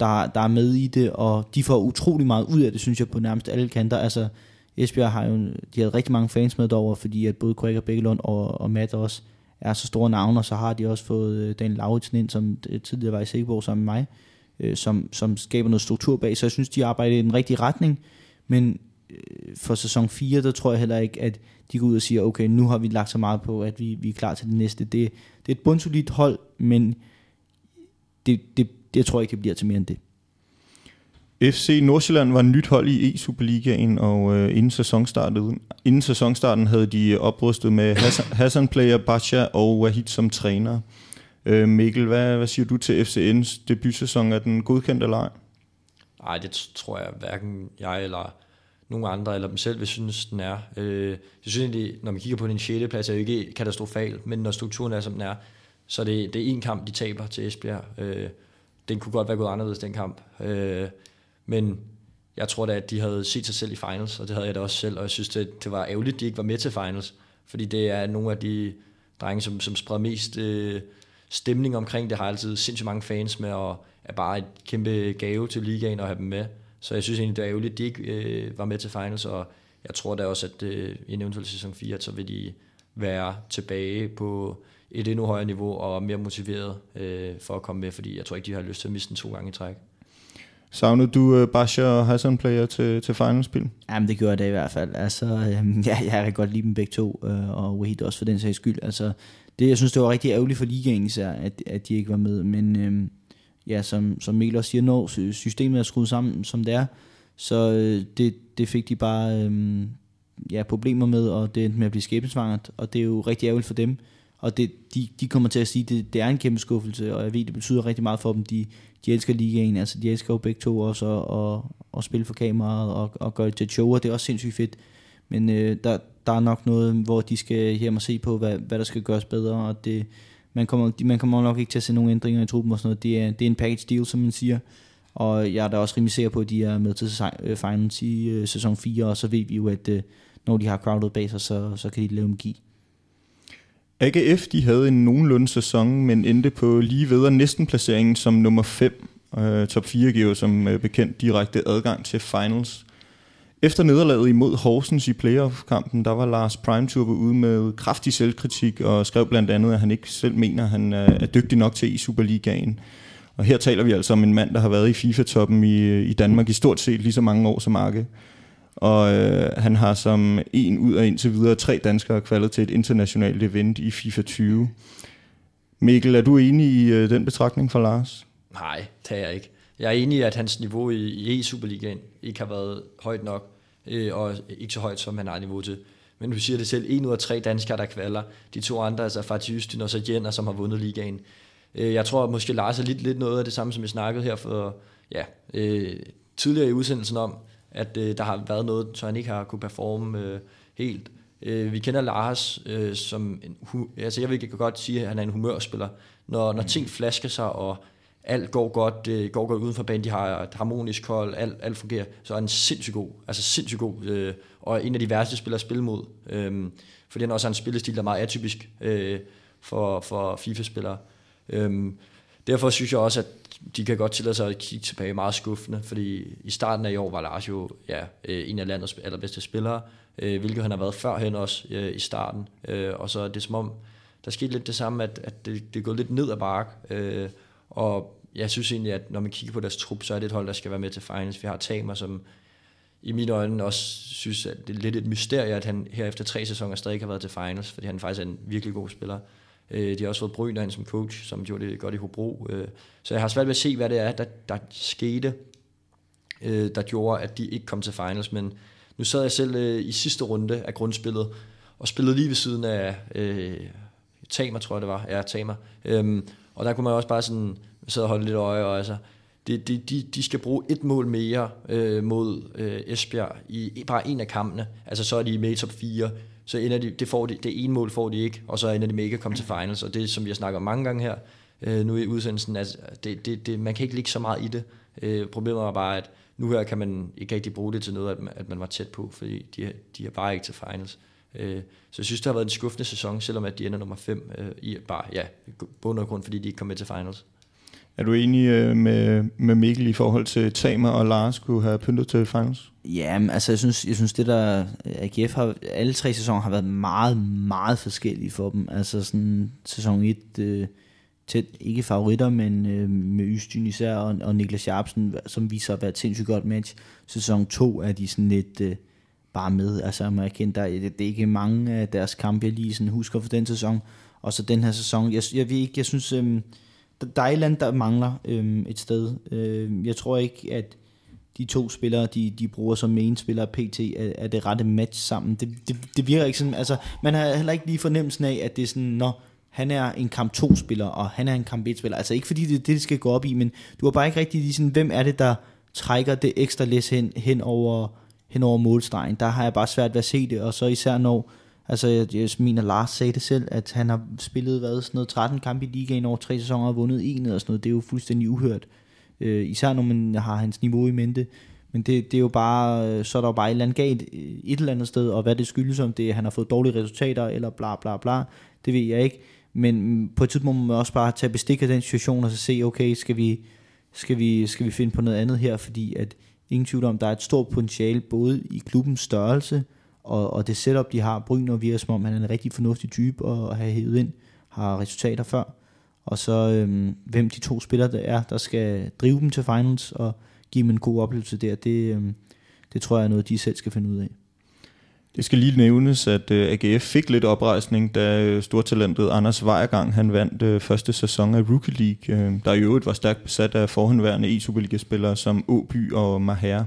der, der er med i det, og de får utrolig meget ud af det, synes jeg, på nærmest alle kanter. Altså Esbjerg har jo, de har rigtig mange fans med derovre, fordi at både Quaker Bækkelund og, og Matt også er så store navne, og så har de også fået øh, Daniel Lauritsen ind, som øh, tidligere var i Sikkerborg sammen med mig, øh, som, som skaber noget struktur bag. Så jeg synes, de arbejder i den rigtige retning, men øh, for sæson 4, der tror jeg heller ikke, at de går ud og siger, okay, nu har vi lagt så meget på, at vi, vi er klar til det næste. Det, det er et bundsolidt hold, men det, det, det tror ikke, det bliver til mere end det. FC Nordsjælland var nyt hold i E-Superligaen, og øh, inden, sæsonstarten, inden sæsonstarten havde de oprustet med Hassan, [laughs] Hassan Player, Bacha og Wahid som træner. Øh, Mikkel, hvad, hvad siger du til FCN's debutsæson? Er den godkendt eller ej? Nej, det tror jeg hverken jeg eller nogen andre, eller dem selv vil synes, den er. Øh, jeg synes egentlig, når man kigger på den 6. plads, er det jo ikke katastrofal, men når strukturen er, som den er, så det, det er en kamp, de taber til Esbjerg. Øh, den kunne godt være gået anderledes, den kamp. Øh, men jeg tror da, at de havde set sig selv i finals, og det havde jeg da også selv, og jeg synes, det, det var ærgerligt, at de ikke var med til finals, fordi det er nogle af de drenge, som, som spreder mest øh, stemning omkring det, har altid sindssygt mange fans med, og er bare et kæmpe gave til ligaen at have dem med. Så jeg synes egentlig, det er ærgerligt, at de ikke øh, var med til finals, og jeg tror da også, at øh, i en eventuel sæson 4, så vil de være tilbage på et endnu højere niveau og mere motiveret øh, for at komme med, fordi jeg tror ikke, de har lyst til at miste den to gange i træk. Savnede du øh, Basha og Hassan player til, til finalspil? Jamen det gjorde jeg i hvert fald. Altså, øh, [laughs] ja, jeg kan godt lide dem begge to, øh, og Wahid også for den sags skyld. Altså, det, jeg synes, det var rigtig ærgerligt for ligaen især, at, at de ikke var med. Men øh, ja, som, som Mikkel også siger, når systemet er skruet sammen, som det er, så øh, det, det fik de bare øh, ja, problemer med, og det endte med at blive skæbnesvangert, og det er jo rigtig ærgerligt for dem. Og det, de, de kommer til at sige, at det, det er en kæmpe skuffelse, og jeg ved, det betyder rigtig meget for dem. De, de elsker ligaen, altså de elsker jo begge to også at, at, at spille for kameraet og, og gøre det til show, og det er også sindssygt fedt. Men øh, der, der er nok noget, hvor de skal hjem og se på, hvad, hvad der skal gøres bedre, og det, man, kommer, man kommer nok ikke til at se nogen ændringer i truppen og sådan noget. Det er, det er en package deal, som man siger, og jeg er da også rimelig sikker på, at de er med til øh, finals i øh, sæson 4, og så ved vi jo, at øh, når de har crowded bag sig, så, så kan de lave magi. AGF de havde en nogenlunde sæson, men endte på lige ved næsten placeringen som nummer 5. Uh, øh, top 4 giver som uh, bekendt direkte adgang til finals. Efter nederlaget imod Horsens i playoff-kampen, der var Lars Primeturbo ude med kraftig selvkritik og skrev blandt andet, at han ikke selv mener, at han øh, er dygtig nok til i Superligaen. Og her taler vi altså om en mand, der har været i FIFA-toppen i, i Danmark i stort set lige så mange år som Arke. Og øh, han har som en ud af indtil videre tre danskere kvalet til et internationalt event i FIFA 20. Mikkel, er du enig i øh, den betragtning fra Lars? Nej, det er jeg ikke. Jeg er enig i, at hans niveau i, i E-Superligaen ikke har været højt nok, øh, og ikke så højt, som han har niveau til. Men du siger det selv, en ud af tre danskere, der kvaler. De to andre, altså Fatih Østin og så Jenner, som har vundet ligaen. Øh, jeg tror at måske Lars er lidt, lidt noget af det samme, som vi snakkede her for ja, øh, tidligere i udsendelsen om, at øh, der har været noget, så han ikke har kunne performe øh, helt. Øh, vi kender Lars øh, som en, altså jeg vil godt sige, at han er en humørspiller. Når, når ting flasker sig, og alt går godt, det går godt uden for banen, de har et harmonisk hold, alt, alt fungerer, så er han sindssygt god, altså sindssygt god, øh, og en af de værste spillere at spille mod, øh, fordi han også har en spillestil, der er meget atypisk øh, for, for FIFA-spillere. Øh, derfor synes jeg også, at de kan godt tillade sig at kigge tilbage meget skuffende, fordi i starten af i år var Lars jo ja, øh, en af landets allerbedste spillere, øh, hvilket han har været førhen også øh, i starten, øh, og så er det som om, der skete lidt det samme, at, at det, det er gået lidt ned ad bark, øh, og jeg synes egentlig, at når man kigger på deres trup, så er det et hold, der skal være med til finals. Vi har Tamer, som i mine øjne også synes, at det er lidt et mysterie, at han her efter tre sæsoner stadig har været til finals, fordi han faktisk er en virkelig god spiller. Øh, de har også fået Bryner som coach, som gjorde det godt i Hobro. Øh, så jeg har svært ved at se, hvad det er, der, der skete, øh, der gjorde, at de ikke kom til finals. Men nu sad jeg selv øh, i sidste runde af grundspillet, og spillede lige ved siden af øh, Tamer, tror jeg det var. Ja, Tamer. Øhm, og der kunne man også bare sådan sidde og holde lidt øje, og altså, det, de, de, de skal bruge et mål mere øh, mod øh, Esbjerg i bare en af kampene. Altså så er de med i top 4, så ender de, det, får de, det ene mål får de ikke, og så ender de med ikke at komme til finals, og det som vi har snakket om mange gange her, øh, nu i udsendelsen, at det, det, det, man kan ikke ligge så meget i det. Øh, problemet var bare, at nu her kan man ikke rigtig bruge det til noget, at man, at man var tæt på, fordi de, de er bare ikke til finals. Øh, så jeg synes, det har været en skuffende sæson, selvom at de ender nummer 5 øh, i bare, ja, bund og grund, fordi de ikke kom med til finals. Er du enig øh, med, med Mikkel i forhold til Tamer og Lars kunne have pyntet til finals? Ja, altså jeg synes, jeg synes det der, AGF har, alle tre sæsoner har været meget, meget forskellige for dem. Altså sådan sæson 1, øh, tæt, ikke favoritter, men øh, med Ystyn især, og, og Niklas Sharpsen, som viser at være et sindssygt godt match. Sæson 2 er de sådan lidt øh, bare med. Altså jeg kende erkende, der, det, det er ikke mange af deres kampe, jeg lige sådan husker for den sæson. Og så den her sæson, jeg, jeg ved ikke, jeg synes... Øh, der er et eller andet, der mangler øhm, et sted. Øh, jeg tror ikke, at de to spillere, de, de bruger som main spiller PT, er, er det rette match sammen. Det, det, det virker ikke sådan, altså man har heller ikke lige fornemmelsen af, at det er sådan, når han er en kamp 2 spiller, og han er en kamp 1 spiller. Altså ikke fordi det er det, det skal gå op i, men du har bare ikke rigtig lige sådan, hvem er det, der trækker det ekstra læs hen, hen, over, hen over målstregen. Der har jeg bare svært ved at se det, og så især når Altså, jeg, jeg mener, Lars sagde det selv, at han har spillet hvad, sådan noget 13 kampe i ligaen over tre sæsoner og vundet en og sådan noget. Det er jo fuldstændig uhørt. Øh, især når man har hans niveau i mente. Men det, det er jo bare, øh, så er der jo bare et eller andet galt øh, et eller andet sted, og hvad det skyldes om det, han har fået dårlige resultater, eller bla bla bla, det ved jeg ikke. Men på et tidspunkt må man også bare tage bestik af den situation, og så se, okay, skal vi, skal vi, skal vi finde på noget andet her, fordi at ingen tvivl om, der er et stort potentiale, både i klubbens størrelse, og, og det setup, de har, Bryner virker som om, han er en rigtig fornuftig type at have hævet ind, har resultater før. Og så øhm, hvem de to spillere der er, der skal drive dem til finals og give dem en god oplevelse der, det, øhm, det tror jeg er noget, de selv skal finde ud af. Det skal lige nævnes, at øh, AGF fik lidt oprejsning, da øh, stortalentet Anders Vejergang han vandt øh, første sæson af Rookie League, der i øvrigt var stærkt besat af forhenværende e-Superliga-spillere som Åby og Maher.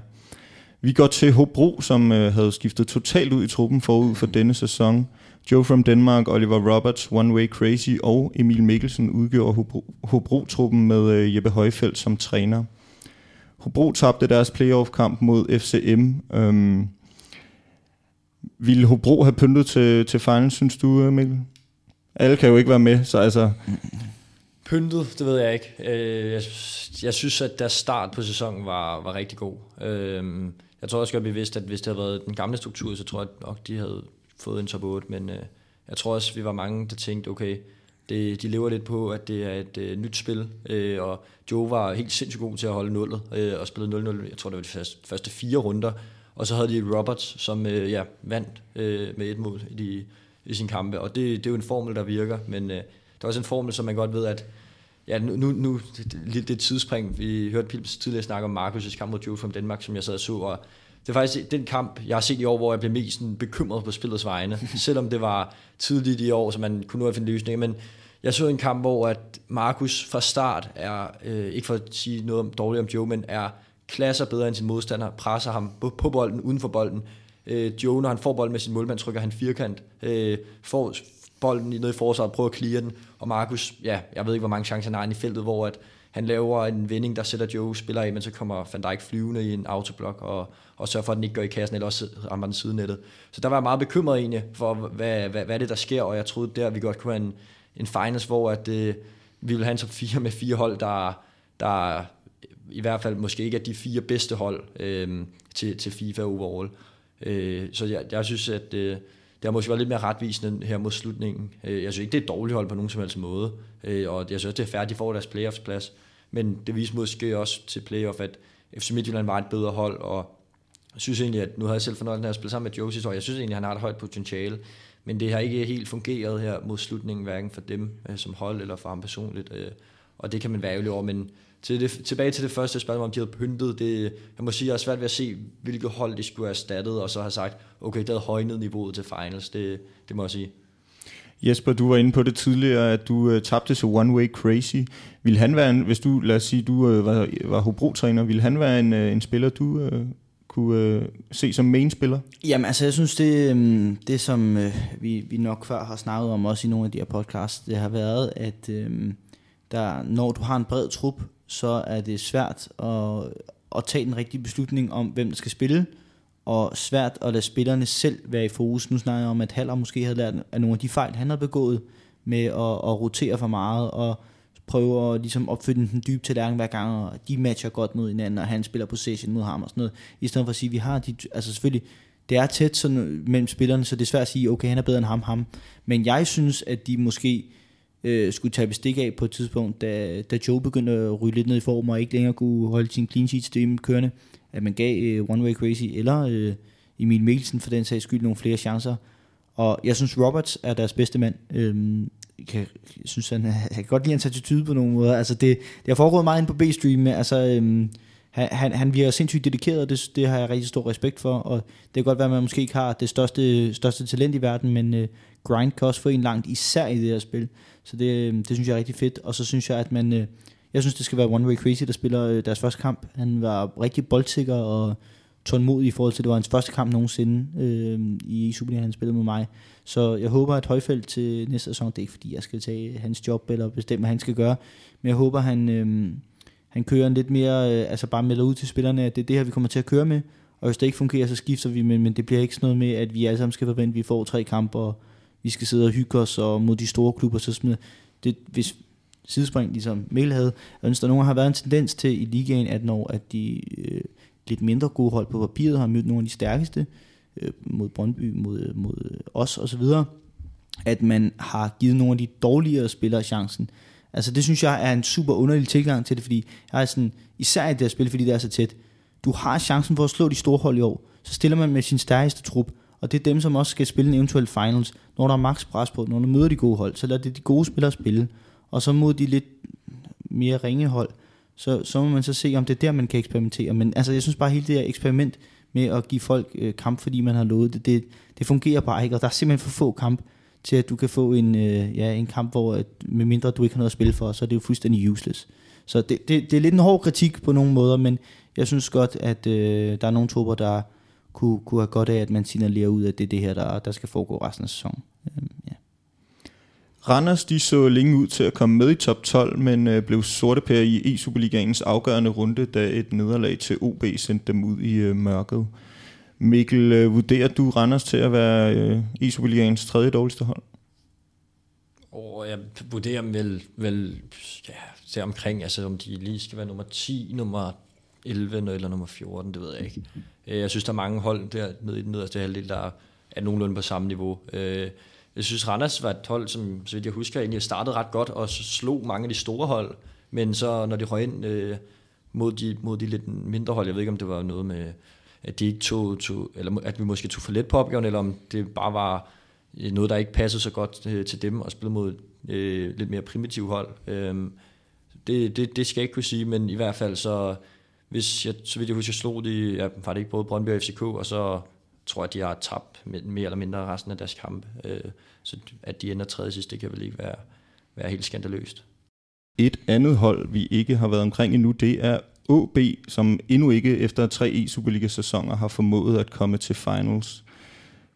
Vi går til Hobro, som øh, havde skiftet totalt ud i truppen forud for denne sæson. Joe from Denmark, Oliver Roberts, One Way Crazy og Emil Mikkelsen udgjorde Hobro-truppen med øh, Jeppe Højfeldt som træner. Hobro tabte deres playoff-kamp mod FCM. Øhm, ville Hobro have pyntet til, til finalen, synes du, øh, Mikkel? Alle kan jo ikke være med, så altså... Pyntet, det ved jeg ikke. Øh, jeg, jeg synes, at deres start på sæsonen var, var rigtig god. Øh, jeg tror også godt, vi vidste, at hvis det havde været den gamle struktur, så tror jeg nok, de havde fået en top 8, men øh, jeg tror også, vi var mange, der tænkte, okay, det, de lever lidt på, at det er et øh, nyt spil, øh, og Joe var helt sindssygt god til at holde nullet, øh, og spillede 0-0, jeg tror det var de første, første fire runder, og så havde de Roberts, som øh, ja, vandt øh, med et mål i, de, i sin kampe, og det, det er jo en formel, der virker, men øh, det er også en formel, som man godt ved, at Ja, nu, nu, nu det, det, tidsspring. Vi hørte Pilps tidligere snakke om Markus' kamp mod Joe from Danmark, som jeg sad og så, og det er faktisk den kamp, jeg har set i år, hvor jeg blev mest sådan, bekymret på spillets vegne. [laughs] Selvom det var tidligt i år, så man kunne nå at finde løsninger. Men jeg så en kamp, hvor at Markus fra start er, øh, ikke for at sige noget dårligt om Joe, men er klasser bedre end sin modstander, presser ham på, på bolden, uden for bolden. Øh, Joe, når han får bolden med sin målmand, trykker han firkant, øh, får bolden ned i forsvaret, prøver at clear den, og Markus, ja, jeg ved ikke, hvor mange chancer han har i feltet, hvor at han laver en vending, der sætter Joe spiller af, men så kommer Van Dijk flyvende i en autoblok, og, og sørger for, at den ikke går i kassen, eller også rammer den sidenettet. Så der var jeg meget bekymret egentlig for, hvad, hvad, hvad det der sker, og jeg troede der, vi godt kunne have en, en finals, hvor at, øh, vi ville have en top 4 med fire hold, der, der i hvert fald måske ikke er de fire bedste hold øh, til, til FIFA overall. Øh, så jeg, jeg synes, at øh, det har måske været lidt mere retvisende her mod slutningen. Øh, jeg synes ikke, det er et dårligt hold på nogen som helst måde, øh, og jeg synes, det er færdigt, de får deres playoffs-plads. Men det viser måske også til playoff, at FC Midtjylland var et bedre hold, og jeg synes egentlig, at nu har jeg selv fornøjelsen af at spille sammen med Josie, og jeg synes egentlig, at han har et højt potentiale. Men det har ikke helt fungeret her mod slutningen, hverken for dem øh, som hold eller for ham personligt. Og det kan man være ærgerlig over, men til det, tilbage til det første spørgsmål, om de havde pyntet, det, jeg må sige, jeg er svært ved at se, hvilket hold de skulle have erstattet, og så have sagt, okay, det havde højnet niveauet til finals, det, det må jeg sige. Jesper, du var inde på det tidligere, at du uh, tabte til One Way Crazy. Vil han være en, hvis du, lad os sige, du uh, var, var Hobro-træner, vil han være en, uh, en spiller, du uh, kunne uh, se som main-spiller? Jamen altså, jeg synes, det, um, det som uh, vi, vi nok før har snakket om, også i nogle af de her podcasts, det har været, at um, der, når du har en bred trup, så er det svært at, at tage den rigtige beslutning om, hvem der skal spille, og svært at lade spillerne selv være i fokus. Nu snakker jeg om, at Haller måske havde lært af nogle af de fejl, han havde begået med at, at rotere for meget, og prøve at ligesom opfylde den dybe tallerken hver gang, og de matcher godt mod hinanden, og han spiller possession mod ham og sådan noget, i stedet for at sige, at vi har de, altså selvfølgelig, det er tæt sådan mellem spillerne, så det er svært at sige, okay, han er bedre end ham, ham. Men jeg synes, at de måske øh, skulle tage bestik af på et tidspunkt, da, da Joe begyndte at ryge lidt ned i form, og ikke længere kunne holde sin clean sheet stream kørende, at man gav øh, One Way Crazy, eller øh, Emil Mikkelsen for den sags skyld nogle flere chancer. Og jeg synes, Roberts er deres bedste mand. Øhm, jeg, kan, jeg synes, han, jeg kan godt lide hans attitude på nogle måder. Altså, det, det har foregået meget ind på B-stream. Altså, øhm, han, han, han virker sindssygt dedikeret, og det, det har jeg rigtig stor respekt for. Og det kan godt være, at man måske ikke har det største, største talent i verden, men øh, grind kan også få en langt, især i det her spil. Så det, øhm, det synes jeg er rigtig fedt. Og så synes jeg, at man... Øh, jeg synes, det skal være One Way Crazy, der spiller øh, deres første kamp. Han var rigtig boldsikker og tålmodig i forhold til, at det var hans første kamp nogensinde øh, i Superligaen, han spillede med mig. Så jeg håber, at Højfeldt til næste sæson, det er ikke fordi, jeg skal tage hans job eller bestemme, hvad han skal gøre, men jeg håber, han, øh, han kører en lidt mere, øh, altså bare melder ud til spillerne, at det er det her, vi kommer til at køre med, og hvis det ikke fungerer, så skifter vi, men, men det bliver ikke sådan noget med, at vi alle sammen skal forvente, at vi får tre kampe, og vi skal sidde og hygge os, og mod de store klubber, så smider det, hvis, sidespring, ligesom Mikkel havde. Jeg der nogen har været en tendens til i ligaen, at når at de øh, lidt mindre gode hold på papiret har mødt nogle af de stærkeste, øh, mod Brøndby, mod, øh, mod os osv., at man har givet nogle af de dårligere spillere chancen. Altså det synes jeg er en super underlig tilgang til det, fordi jeg er sådan, især i det her spil, fordi det er så tæt, du har chancen for at slå de store hold i år, så stiller man med sin stærkeste trup, og det er dem, som også skal spille en eventuel finals. Når der er max pres på, når du møder de gode hold, så lader det de gode spillere spille. Og så mod de lidt mere ringe hold, så, så må man så se, om det er der, man kan eksperimentere. Men altså, jeg synes bare, hele det her eksperiment med at give folk øh, kamp, fordi man har lovet det, det, det fungerer bare ikke, og der er simpelthen for få kamp til, at du kan få en, øh, ja, en kamp, hvor at, med mindre du ikke har noget at spille for, så er det jo fuldstændig useless. Så det, det, det er lidt en hård kritik på nogle måder, men jeg synes godt, at øh, der er nogle tober, der kunne, kunne have godt af, at man signalerer ud, at det er det her, der, der skal foregå resten af sæsonen. Øhm, ja. Randers de så længe ud til at komme med i top 12, men øh, blev sorte per i E-Superligaens afgørende runde, da et nederlag til OB sendte dem ud i øh, mørket. Mikkel, øh, vurderer du Randers til at være øh, E-Superligaens tredje dårligste hold? Og jeg vurderer dem vel, vel ja, der omkring, altså om de lige skal være nummer 10, nummer 11 eller nummer 14, det ved jeg ikke. Øh, jeg synes, der er mange hold der nede i den nederste halvdel, der er nogenlunde på samme niveau. Øh, jeg synes, Randers var et hold, som, så vidt jeg husker, egentlig startede ret godt og slog mange af de store hold. Men så, når de røg ind øh, mod, de, mod de lidt mindre hold, jeg ved ikke, om det var noget med, at de ikke tog, tog, eller at vi måske tog for let på opgaven, eller om det bare var øh, noget, der ikke passede så godt øh, til dem, og spille mod øh, lidt mere primitive hold. Øh, det, det, det skal jeg ikke kunne sige, men i hvert fald så hvis jeg, så vidt jeg husker, slog de, ja, var det ikke både Brøndby og FCK, og så tror jeg, at de har tabt mere eller mindre resten af deres kampe. Øh, så at de ender tredje sidst, det kan vel ikke være, være helt skandaløst. Et andet hold, vi ikke har været omkring endnu, det er OB, som endnu ikke efter tre E-Superliga-sæsoner har formået at komme til finals.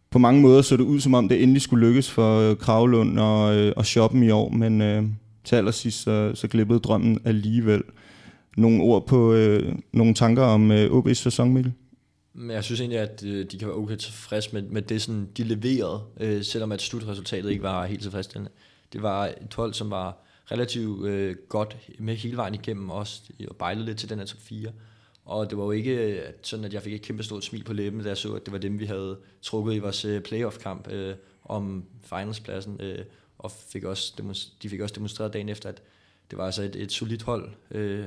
På mange måder så det ud, som om det endelig skulle lykkes for Kravlund og, øh, og Shoppen i år, men øh, til allersidst så, så glippede drømmen alligevel. Nogle ord på øh, nogle tanker om øh, OB's sæson, Mikkel? Men jeg synes egentlig, at øh, de kan være okay tilfreds med, med det, sådan, de leverede, øh, selvom at slutresultatet ikke var helt tilfredsstillende. Det var et hold, som var relativt øh, godt med hele vejen igennem også, og bejlede lidt til den her top 4. Og det var jo ikke øh, sådan, at jeg fik et kæmpe stort smil på læben, da jeg så, at det var dem, vi havde trukket i vores øh, playoff-kamp øh, om finalspladsen, øh, og fik også de fik også demonstreret dagen efter, at det var altså et, et solidt hold, øh,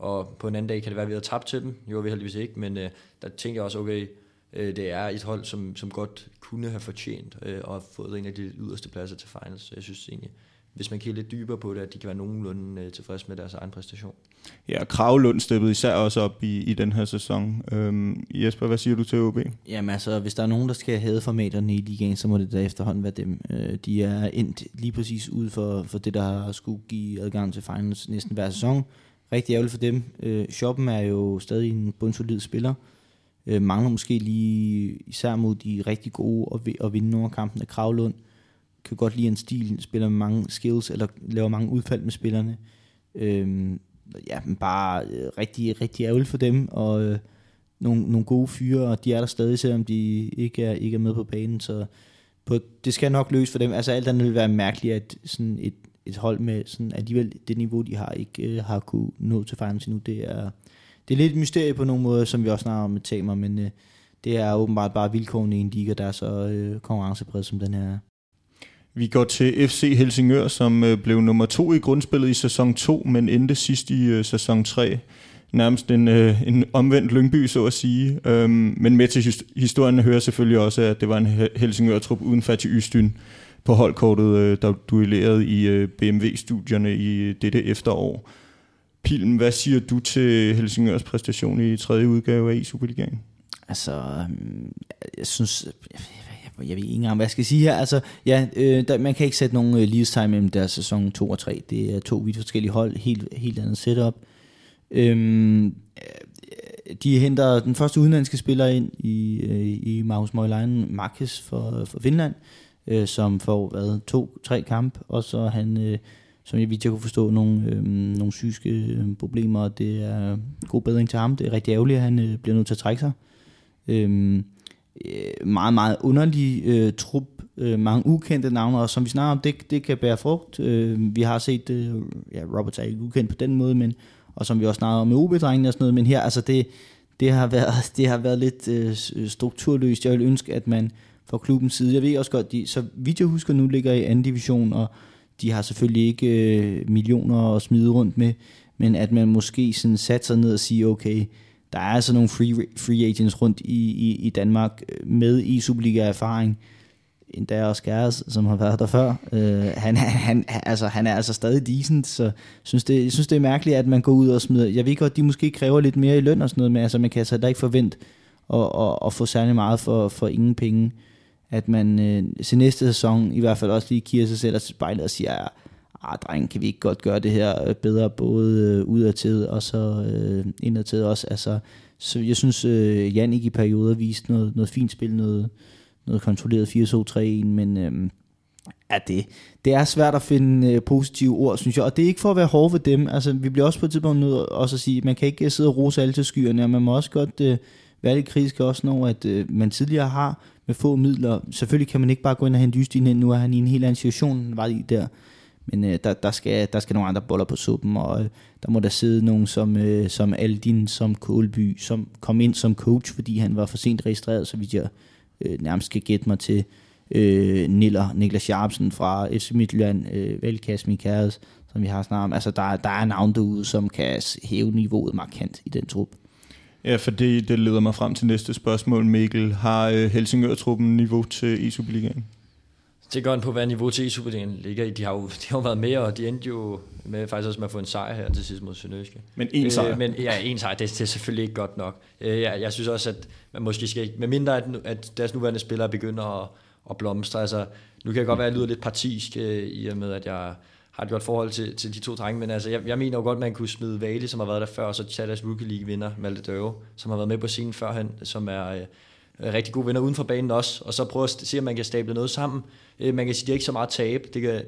og på en anden dag kan det være, at vi havde tabt til dem. Jo, vi heldigvis ikke, men øh, der tænkte jeg også, okay, øh, det er et hold, som, som godt kunne have fortjent øh, og fået en af de yderste pladser til finals. Så jeg synes egentlig, hvis man kigger lidt dybere på det, at de kan være nogenlunde øh, tilfredse med deres egen præstation. Ja, Kravlund steppede især også op i, i den her sæson. Øhm, Jesper, hvad siger du til OB? Jamen altså, hvis der er nogen, der skal have formaterne i ligaen, så må det da efterhånden være dem. Øh, de er endt lige præcis ud for, for det, der har skulle give adgang til finals næsten hver sæson rigtig ærgerligt for dem. Øh, Shoppen er jo stadig en bundsolid spiller. Øh, mangler måske lige, især mod de rigtig gode, og, og vinde nogle af kampene. Kravlund kan godt lide en stil, spiller med mange skills, eller laver mange udfald med spillerne. Øh, ja, men bare øh, rigtig, rigtig ærgerligt for dem, og øh, nogle, nogle gode fyre, og de er der stadig, selvom de ikke er, ikke er med på banen, så på, det skal nok løse for dem. Altså alt andet vil være mærkeligt, at sådan et, et hold med sådan alligevel det niveau, de har, ikke øh, har kunne nå til finals endnu. Det er, det er lidt et mysterie på nogle måder, som vi også snakker om med Tamer, men øh, det er åbenbart bare vilkårene i en liga, der er så øh, konkurrencepræget, som den her Vi går til FC Helsingør, som øh, blev nummer to i grundspillet i sæson 2, men endte sidst i øh, sæson 3. Nærmest en, øh, en omvendt Lyngby, så at sige. Øhm, men med til historien hører selvfølgelig også, at det var en Helsingør-trup uden Fatih Ystyn på holdkortet, øh, der duellerede i øh, BMW-studierne i øh, dette efterår. Pilm, hvad siger du til Helsingørs præstation i tredje udgave af Superligaen? Altså, øhm, jeg synes, jeg, jeg, jeg ved ikke engang, hvad jeg skal sige her. Altså, ja, øh, der, man kan ikke sætte nogen øh, lighedstegn mellem deres sæson 2 og 3. Det er to vidt forskellige hold, helt, helt andet setup. Øhm, de henter den første udenlandske spiller ind i, øh, i Magnus Møjlein Marcus for, for Finland øh, som får hvad, to-tre kamp, og så han, øh, som jeg vidt jeg kunne forstå, nogle, øh, nogle psykiske øh, problemer, og det er god bedring til ham. Det er rigtig ærgerligt, at han øh, bliver nødt til at trække sig. Øhm, øh, meget, meget underlig øh, trup, øh, mange ukendte navne, og som vi snakker om, det, det kan bære frugt. Øh, vi har set, øh, ja, Robert er ikke ukendt på den måde, men, og som vi også snakker om med OB-drengene og sådan noget, men her, altså det, det har været, [laughs] det har været lidt øh, strukturløst. Jeg vil ønske, at man fra klubbens side. Jeg ved også godt, de, så vidt jeg husker nu, ligger i anden division, og de har selvfølgelig ikke øh, millioner at smide rundt med, men at man måske sådan satte sig ned og sige, okay, der er altså nogle free, free agents rundt i, i, i Danmark øh, med i Superliga-erfaring, endda også Gæres, som har været der før. Øh, han, han, altså, han er altså stadig decent, så synes det, jeg synes, det er mærkeligt, at man går ud og smider... Jeg ved godt, de måske kræver lidt mere i løn og sådan noget, men altså, man kan altså ikke forvente at, at, at få særlig meget for, for ingen penge at man øh, til næste sæson i hvert fald også lige kigger sig selv og spejlet og siger, ah, dreng, kan vi ikke godt gøre det her øh, bedre, både øh, udadtil og så øh, indadtil også. Altså, så jeg synes, øh, Jannik i perioder viste noget, noget fint spil, noget, noget kontrolleret 4-2-3-1, men øh, ja, det, det er svært at finde øh, positive ord, synes jeg, og det er ikke for at være hård ved dem. Altså, vi bliver også på et tidspunkt nødt også at sige, at man kan ikke øh, sidde og rose alle til skyerne, og man må også godt øh, være lidt kritisk også, når at, øh, man tidligere har med få midler. Selvfølgelig kan man ikke bare gå ind og hente Justin ind, nu er han i en helt anden situation, end var i der. Men øh, der, der, skal, der skal nogle andre boller på suppen, og øh, der må der sidde nogen som, øh, som Aldin, som Kålby, som kom ind som coach, fordi han var for sent registreret, så vidt jeg øh, nærmest kan gætte mig til. Øh, Niller, Niklas Jarpsen fra FC Midtjylland, øh, Velkas Mikares, som vi har snart om. Altså, der, der er navn derude, som kan hæve niveauet markant i den trup. Ja, for det, det leder mig frem til næste spørgsmål, Mikkel. Har øh, Helsingør-truppen niveau til e Superligaen? Det går an på, hvad niveau til Superligaen ligger i. De har, jo, de har jo været med, og de endte jo med, faktisk også med at få en sejr her til sidst mod Sønderjyske. Men en sejr. Øh, men ja, en sejr, det, det er selvfølgelig ikke godt nok. Øh, jeg, jeg synes også, at man måske skal ikke, med mindre at, at deres nuværende spillere begynder at, at blomstre. Altså, nu kan jeg godt være, at jeg lyder lidt partisk, øh, i og med, at jeg har et godt forhold til, til de to drenge, men altså, jeg, jeg mener jo godt, at man kunne smide Vali, som har været der før, og så Chattas Rookie League vinder, Malte Døve, som har været med på scenen førhen, som er øh, rigtig god vinder uden for banen også, og så prøve at se, om man kan stable noget sammen. Øh, man kan sige, at det er ikke så meget tab, det kan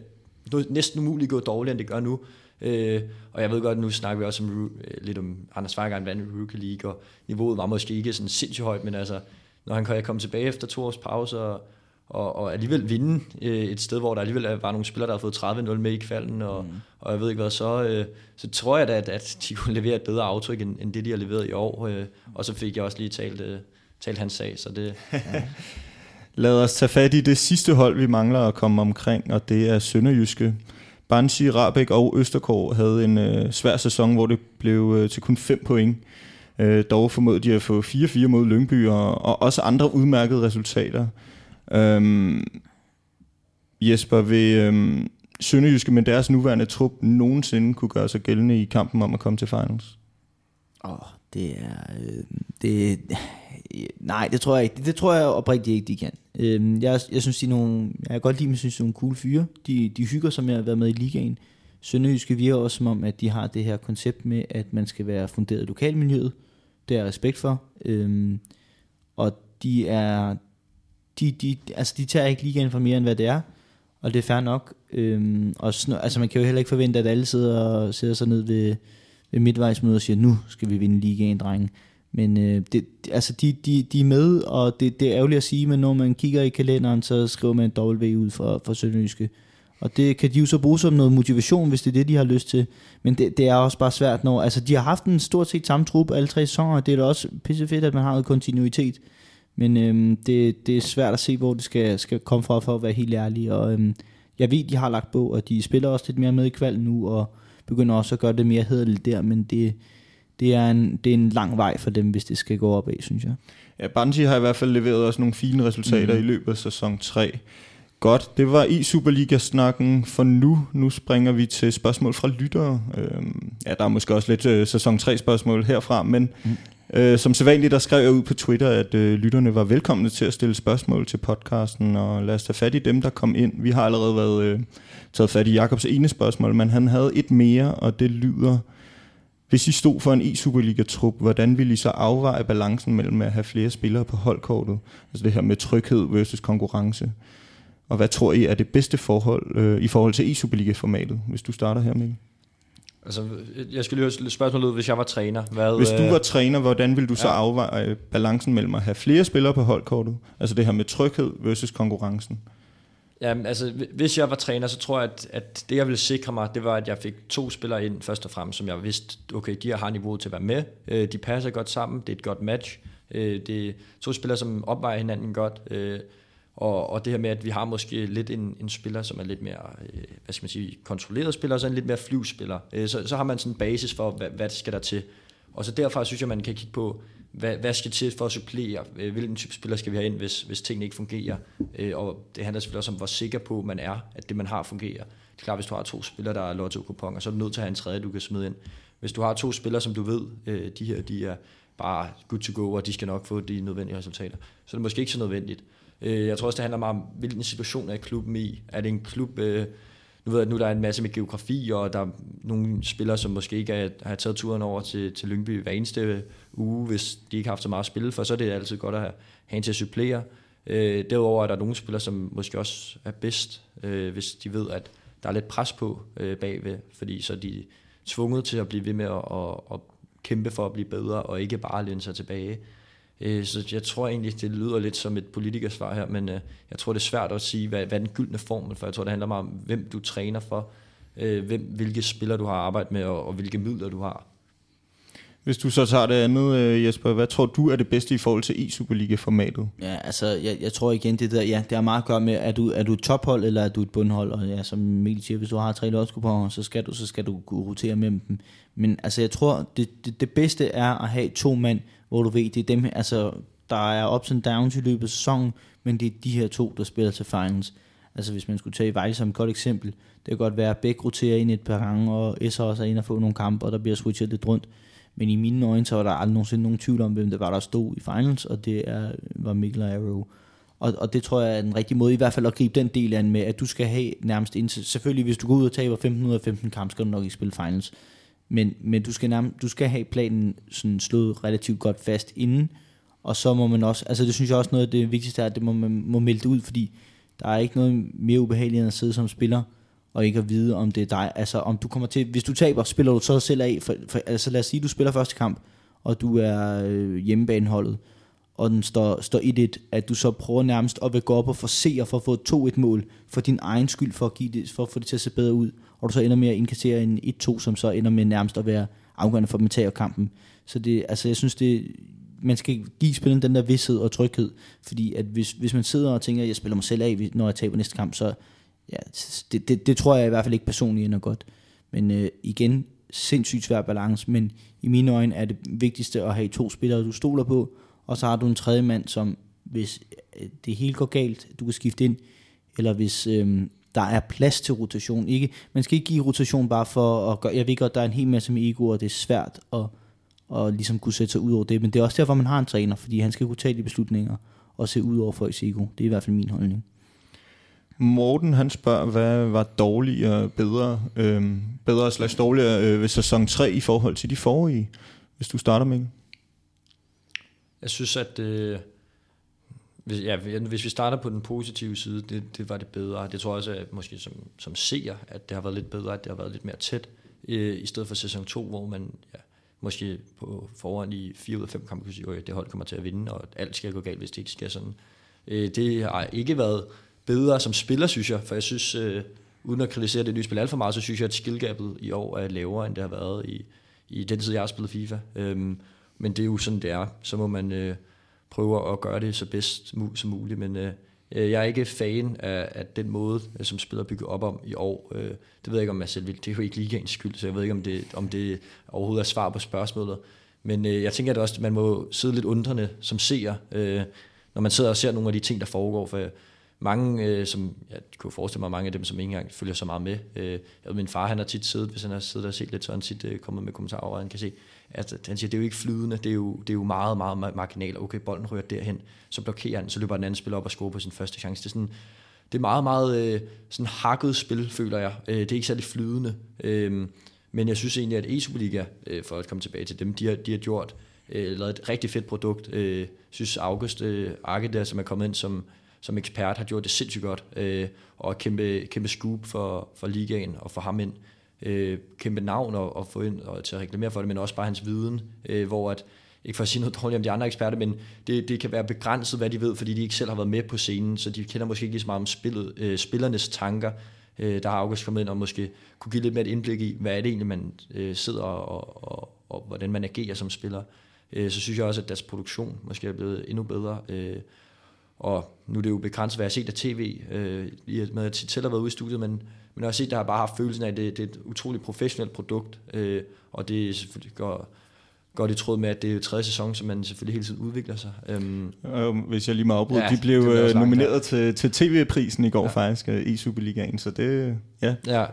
næsten umuligt gå dårligere, end det gør nu. Øh, og jeg ved godt, nu snakker vi også om, øh, lidt om Anders Fejgaard vandt Rookie League, og niveauet var måske ikke sådan sindssygt højt, men altså, når han kan komme tilbage efter to års pause, og, og, og alligevel vinde øh, et sted, hvor der alligevel var nogle spillere, der har fået 30-0 med i kvalden, og, mm. og jeg ved ikke hvad, så, øh, så tror jeg da, at, at de [laughs] kunne levere et bedre aftryk, end, end det, de har leveret i år. Øh, og så fik jeg også lige talt, øh, talt hans sag, så det... [laughs] Ja. Lad os tage fat i det sidste hold, vi mangler at komme omkring, og det er Sønderjyske. Bansi, Rabæk og Østerkår havde en øh, svær sæson, hvor det blev øh, til kun 5 point. Øh, dog formåede de at få 4-4 mod Lyngby, og, og også andre udmærkede resultater. Øhm, Jesper, vil øhm, Sønderjyske med deres nuværende trup nogensinde kunne gøre sig gældende i kampen om at komme til finals? Åh, oh, det er... Øh, det, [laughs] nej, det tror jeg ikke. Det tror jeg oprigtigt ikke, de kan. Øh, jeg, jeg synes, de er nogle... Jeg kan godt lide dem, synes, de er nogle cool fyre. De, de hygger, som jeg har været med i ligaen. Sønderjyske virker også som om, at de har det her koncept med, at man skal være funderet i lokalmiljøet. Det er jeg respekt for. Øh, og de er, de, de, altså de tager ikke ligaen for mere end hvad det er, og det er fair nok. Øhm, og sådan, altså man kan jo heller ikke forvente, at alle sidder, og sidder sig ned ved, ved midtvejsmødet og siger, nu skal vi vinde ligaen, drenge. Men øh, det, altså de, de, de er med, og det, det er ærgerligt at sige, men når man kigger i kalenderen, så skriver man en W ud for, for Sønderjyske. Og det kan de jo så bruge som noget motivation, hvis det er det, de har lyst til. Men det, det er også bare svært, når... Altså, de har haft en stort set samme trup alle tre sæsoner, og det er da også pisse fedt, at man har noget kontinuitet. Men øhm, det, det er svært at se, hvor det skal, skal komme fra, for at være helt ærlig. Og øhm, jeg ved, de har lagt på, og de spiller også lidt mere med i kval nu, og begynder også at gøre det mere hederligt der, men det, det, er en, det er en lang vej for dem, hvis det skal gå op af, synes jeg. Ja, Banji har i hvert fald leveret også nogle fine resultater mm. i løbet af sæson 3. Godt, det var i Superliga-snakken for nu. Nu springer vi til spørgsmål fra lyttere. Øhm, ja, der er måske også lidt øh, sæson 3-spørgsmål herfra, men mm. Øh, som sædvanligt, der skrev jeg ud på Twitter, at øh, lytterne var velkomne til at stille spørgsmål til podcasten, og lad os tage fat i dem, der kom ind. Vi har allerede været øh, taget fat i Jakobs ene spørgsmål, men han havde et mere, og det lyder, hvis I stod for en e-Superliga-trup, hvordan ville I så afveje balancen mellem at have flere spillere på holdkortet? Altså det her med tryghed versus konkurrence. Og hvad tror I er det bedste forhold øh, i forhold til e-Superliga-formatet, hvis du starter her, Mikkel? Altså, jeg skulle lige spørgsmålet ud, hvis jeg var træner. Hvad, hvis du var træner, hvordan vil du så ja. afveje balancen mellem at have flere spillere på holdkortet? Altså det her med tryghed versus konkurrencen. Ja, altså, hvis jeg var træner, så tror jeg, at, at det, jeg ville sikre mig, det var, at jeg fik to spillere ind, først og fremmest, som jeg vidste, okay, de har niveau til at være med. Øh, de passer godt sammen, det er et godt match. Øh, det er to spillere, som opvejer hinanden godt. Øh, og, og det her med, at vi har måske lidt en, en spiller, som er lidt mere, øh, hvad skal man sige, kontrolleret spiller, og så en lidt mere flyvspiller. Øh, så, så har man sådan en basis for, hvad, hvad skal der til. Og så derfra synes jeg, man kan kigge på, hvad, hvad skal til for at supplere? Øh, hvilken type spiller skal vi have ind, hvis, hvis tingene ikke fungerer? Øh, og det handler selvfølgelig også om, hvor sikker på man er, at det man har fungerer. Det er klart, hvis du har to spillere, der er lotto kuponer så er du nødt til at have en tredje, du kan smide ind. Hvis du har to spillere, som du ved, øh, de her, de er bare good to go, og de skal nok få de nødvendige resultater, så er det måske ikke så nødvendigt. Øh, jeg tror også, det handler meget om, hvilken situation er klubben i. Er det en klub, øh, nu ved jeg, at nu der er en masse med geografi, og der er nogle spillere, som måske ikke er, har taget turen over til, til Lyngby hver eneste uge, hvis de ikke har haft så meget at spille for, så er det altid godt at have, have en til at supplere. Øh, derudover er der nogle spillere, som måske også er bedst, øh, hvis de ved, at der er lidt pres på øh, bagved, fordi så er de tvunget til at blive ved med at, at, at kæmpe for at blive bedre, og ikke bare læne sig tilbage. Øh, så jeg tror egentlig, det lyder lidt som et politikersvar her, men øh, jeg tror, det er svært at sige, hvad, hvad er den gyldne formel, for jeg tror, det handler meget om, hvem du træner for, øh, hvem, hvilke spillere du har arbejdet med, og, og hvilke midler du har. Hvis du så tager det andet, Jesper, hvad tror du er det bedste i forhold til e-Superliga-formatet? Ja, altså, jeg, jeg tror igen, det der, ja, det har meget at gøre med, er du, er du et tophold, eller er du et bundhold? Og ja, som Mikkel siger, hvis du har tre lodskuponer, så skal du, så skal du kunne rotere mellem dem. Men altså, jeg tror, det, det, det bedste er at have to mand, hvor du ved, det er dem, altså, der er ups and downs i løbet af sæsonen, men det er de her to, der spiller til finals. Altså hvis man skulle tage Vejle som et godt eksempel, det kan godt være, at Bæk roterer ind et par gange, og S også er ind og få nogle kampe, og der bliver switchet lidt rundt. Men i mine øjne, så var der aldrig nogensinde nogen tvivl om, hvem det var, der stod i finals, og det er, var Mikkel og Arrow. Og, og det tror jeg er den rigtige måde, i hvert fald at gribe den del an med, at du skal have nærmest indtil, selvfølgelig hvis du går ud og taber 1515 kampe, skal du nok ikke spille finals. Men, men du, skal nærmest, du skal have planen sådan slået relativt godt fast inden, og så må man også, altså det synes jeg også noget af det vigtigste er, at det må man må melde det ud, fordi der er ikke noget mere ubehageligt end at sidde som spiller, og ikke at vide, om det er dig. Altså om du kommer til, hvis du taber, spiller du så selv af, for, for, altså lad os sige, du spiller første kamp, og du er øh, hjemmebaneholdet, og den står, står 1-1, at du så prøver nærmest at vil gå op og forsere for at få et 2-1 mål, for din egen skyld, for at, give det, for at få det til at se bedre ud, og du så ender med at indkassere en 1-2, som så ender med nærmest at være afgørende for dem at kampen. Så det, altså jeg synes, det, man skal give spilleren den der vidshed og tryghed, fordi at hvis, hvis man sidder og tænker, at jeg spiller mig selv af, når jeg taber næste kamp, så ja, det, det, det tror jeg i hvert fald ikke personligt ender godt. Men øh, igen, sindssygt svær balance, men i mine øjne er det vigtigste at have to spillere, du stoler på, og så har du en tredje mand, som hvis øh, det hele går galt, du kan skifte ind, eller hvis øh, der er plads til rotation. Ikke, man skal ikke give rotation bare for at gøre, jeg ved godt, der er en hel masse med ego, og det er svært at, at ligesom kunne sætte sig ud over det, men det er også derfor, man har en træner, fordi han skal kunne tage de beslutninger og se ud over folks ego. Det er i hvert fald min holdning. Morten han spørger, hvad var dårligere, bedre, øh, bedre slags dårligere øh, ved sæson 3 i forhold til de forrige, hvis du starter med Jeg synes, at øh, hvis, ja, hvis vi starter på den positive side, det, det var det bedre. Det tror jeg også, at måske som, som seer, at det har været lidt bedre, at det har været lidt mere tæt, øh, i stedet for sæson 2, hvor man ja, måske på forhånd i 4 ud af 5 kampe kunne sige, at det hold kommer til at vinde, og alt skal gå galt, hvis det ikke skal sådan. Øh, det har ikke været bedre som spiller, synes jeg, for jeg synes, øh, uden at kritisere det nye spil alt for meget, så synes jeg, at skillgabet i år er lavere, end det har været i, i den tid, jeg har spillet FIFA. Øh, men det er jo sådan, det er. Så må man øh, prøver at gøre det så bedst som muligt, men øh, øh, jeg er ikke fan af, af den måde, øh, som spiller bygger op om i år. Øh, det ved jeg ikke, om jeg selv vil. Det er jo ikke ligaens skyld, så jeg ved ikke, om det, om det overhovedet er svar på spørgsmålet. Men øh, jeg tænker at også, at man må sidde lidt undrende som seer, øh, når man sidder og ser nogle af de ting, der foregår. For mange, øh, som jeg kunne forestille mig, mange af dem, som ikke engang følger så meget med. Øh, jeg ved, min far, han har tit siddet, hvis han har siddet og set lidt, så han tit øh, kommet med kommentarer over, og han kan se, at han siger, det er jo ikke flydende, det er jo, det er jo meget, meget marginalt. Okay, bolden rører derhen, så blokerer han, så løber den anden spiller op og scorer på sin første chance. Det er sådan, det er meget, meget øh, sådan hakket spil, føler jeg. Øh, det er ikke særlig flydende. Øh, men jeg synes egentlig, at e-Superliga, øh, for at komme tilbage til dem, de har, de har gjort, øh, lavet et rigtig fedt produkt. Øh, synes August øh, Arke der, som er kommet ind som som ekspert har gjort det sindssygt godt, øh, og kæmpe, kæmpe scoop for, for ligaen og for ham ind. Øh, kæmpe navn og, og få ind og til at reklamere for det, men også bare hans viden, øh, hvor at, ikke for at sige noget dårligt om de andre eksperter, men det, det kan være begrænset, hvad de ved, fordi de ikke selv har været med på scenen, så de kender måske ikke lige så meget om spillet, øh, spillernes tanker. Øh, der har August kommet ind og måske kunne give lidt mere et indblik i, hvad er det egentlig, man øh, sidder og, og, og, og hvordan man agerer som spiller. Øh, så synes jeg også, at deres produktion måske er blevet endnu bedre. Øh, og nu er det jo begrænset, hvad jeg har set af tv, øh, med at selv har været ude i studiet, men, men set, der har bare haft følelsen af, at det, det er et utroligt professionelt produkt, øh, og det selvfølgelig går godt i tråd med, at det er tredje sæson, så man selvfølgelig hele tiden udvikler sig. Um, øh, hvis jeg lige må afbryde, ja, de blev øh, nomineret til, til tv-prisen i går ja. faktisk, øh, i Superligaen, så det, ja. ja.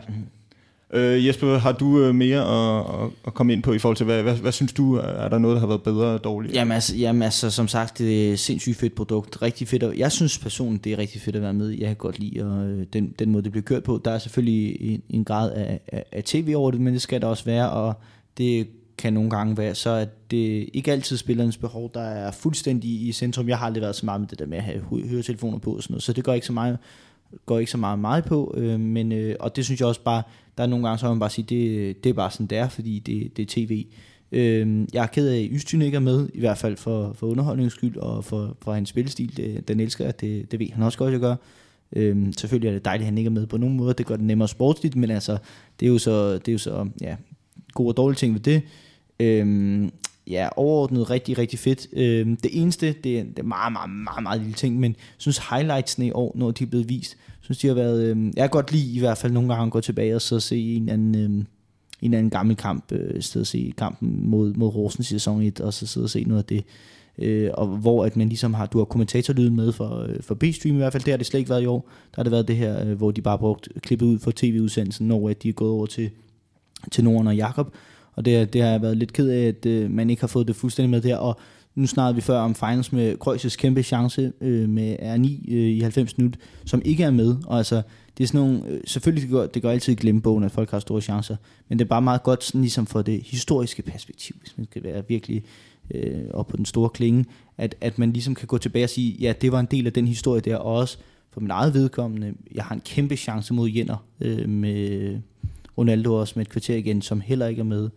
Øh, Jesper, har du øh, mere at, at, komme ind på i forhold til, hvad, hvad, hvad synes du, er der noget, der har været bedre og dårligt? Jamen altså, jamen altså, som sagt, det er et sindssygt fedt produkt, rigtig fedt. At, jeg synes personligt, det er rigtig fedt at være med. Jeg kan godt lide og, øh, den, den måde, det bliver kørt på. Der er selvfølgelig en, en grad af, af, af tv over det, men det skal der også være, og det kan nogle gange være, så at det ikke altid spillernes behov, der er fuldstændig i centrum. Jeg har aldrig været så meget med det der med at have høretelefoner på og sådan noget, så det går ikke så meget går ikke så meget meget på, øh, men, øh, og det synes jeg også bare, der er nogle gange, så man bare sige, det, det er bare sådan, det er, fordi det, det er tv. Øh, jeg er ked af, at Ystyn ikke er med, i hvert fald for, for underholdningens skyld, og for, for hans spillestil, det, den elsker jeg, det, det ved han også godt, jeg gør. Øh, selvfølgelig er det dejligt, at han ikke er med på nogen måde, det gør det nemmere sportsligt, men altså, det er jo så, det er jo så ja, gode og dårlige ting ved det. Øh, ja, overordnet rigtig, rigtig fedt. Øhm, det eneste, det er, det er meget, meget, meget, meget lille ting, men jeg synes highlightsene i år, når de er blevet vist, synes de har været, øh, jeg kan godt lide i hvert fald nogle gange at gå tilbage og så se en anden, øh, en eller anden gammel kamp, øh, sted at se kampen mod, mod Rosen i sæson 1, og så sidde og se noget af det. Øh, og hvor at man ligesom har, du har kommentatorlyden med for, øh, for B-stream i hvert fald, det har det slet ikke været i år. Der har det været det her, øh, hvor de bare brugt klippet ud for tv-udsendelsen, når at de er gået over til, til Norden og Jakob. Og det, det har jeg været lidt ked af, at øh, man ikke har fået det fuldstændig med der. Og nu snakkede vi før om finals med Kreuzes kæmpe chance øh, med R9 øh, i 90 minutter, som ikke er med. Og altså, det er sådan nogle, øh, selvfølgelig det gør, det gør altid glemme bogen, at folk har store chancer, men det er bare meget godt sådan ligesom for det historiske perspektiv, hvis man skal være virkelig øh, op på den store klinge, at, at man ligesom kan gå tilbage og sige, ja, det var en del af den historie der, og også for min eget vedkommende, jeg har en kæmpe chance mod Jenner øh, med Ronaldo også med et kvarter igen, som heller ikke er med.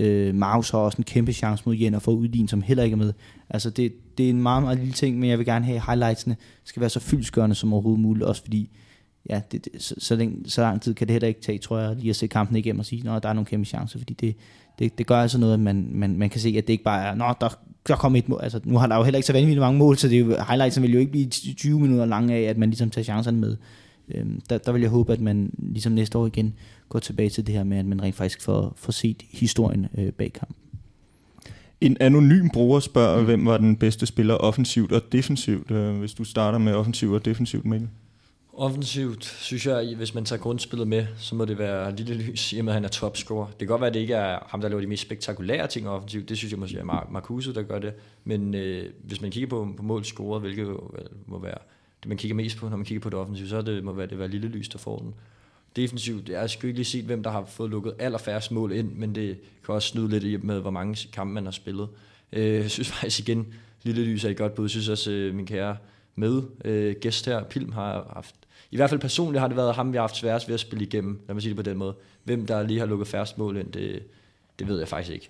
Øh, Maus har også en kæmpe chance mod Jenner for Udlin, som heller ikke er med. Altså det, det er en meget, meget lille ting, men jeg vil gerne have, at highlightsene skal være så fyldskørende som overhovedet muligt, også fordi ja, det, det, så, så, længe, så lang tid kan det heller ikke tage, tror jeg, lige at se kampen igennem og sige, at der er nogle kæmpe chancer, fordi det, det, det gør altså noget, at man, man, man kan se, at det ikke bare er, nå, der, der kom et mål. Altså, nu har der jo heller ikke så vanvittigt mange mål, så det er jo, highlightsen vil jo ikke blive 20 minutter lange af, at man ligesom tager chancerne med. Øhm, der, der vil jeg håbe, at man ligesom næste år igen går tilbage til det her med, at man rent faktisk får, får set historien øh, bag kampen. En anonym bruger spørger, mm. hvem var den bedste spiller offensivt og defensivt, øh, hvis du starter med offensivt og defensivt, Mikkel? Offensivt synes jeg, hvis man tager grundspillet med, så må det være Lille Lys, i og med at han er topscorer. Det kan godt være, at det ikke er ham, der laver de mest spektakulære ting offensivt. Det synes jeg måske er Mar- Marcuse, der gør det. Men øh, hvis man kigger på, på mål scoret, hvilket jo, må være det, man kigger mest på, når man kigger på det offensivt, så det må være, det være Lille Lys, der får den. Defensivt, jeg har sgu ikke lige set, hvem der har fået lukket allerfærrest mål ind, men det kan også snyde lidt med, hvor mange kampe man har spillet. Øh, jeg synes faktisk igen, Lille Lys er et godt bud. Jeg synes også, øh, min kære med øh, gæst her, Pilm, har haft i hvert fald personligt har det været ham, vi har haft sværest ved at spille igennem, lad mig sige det på den måde. Hvem der lige har lukket færrest mål ind, det, det ved jeg faktisk ikke.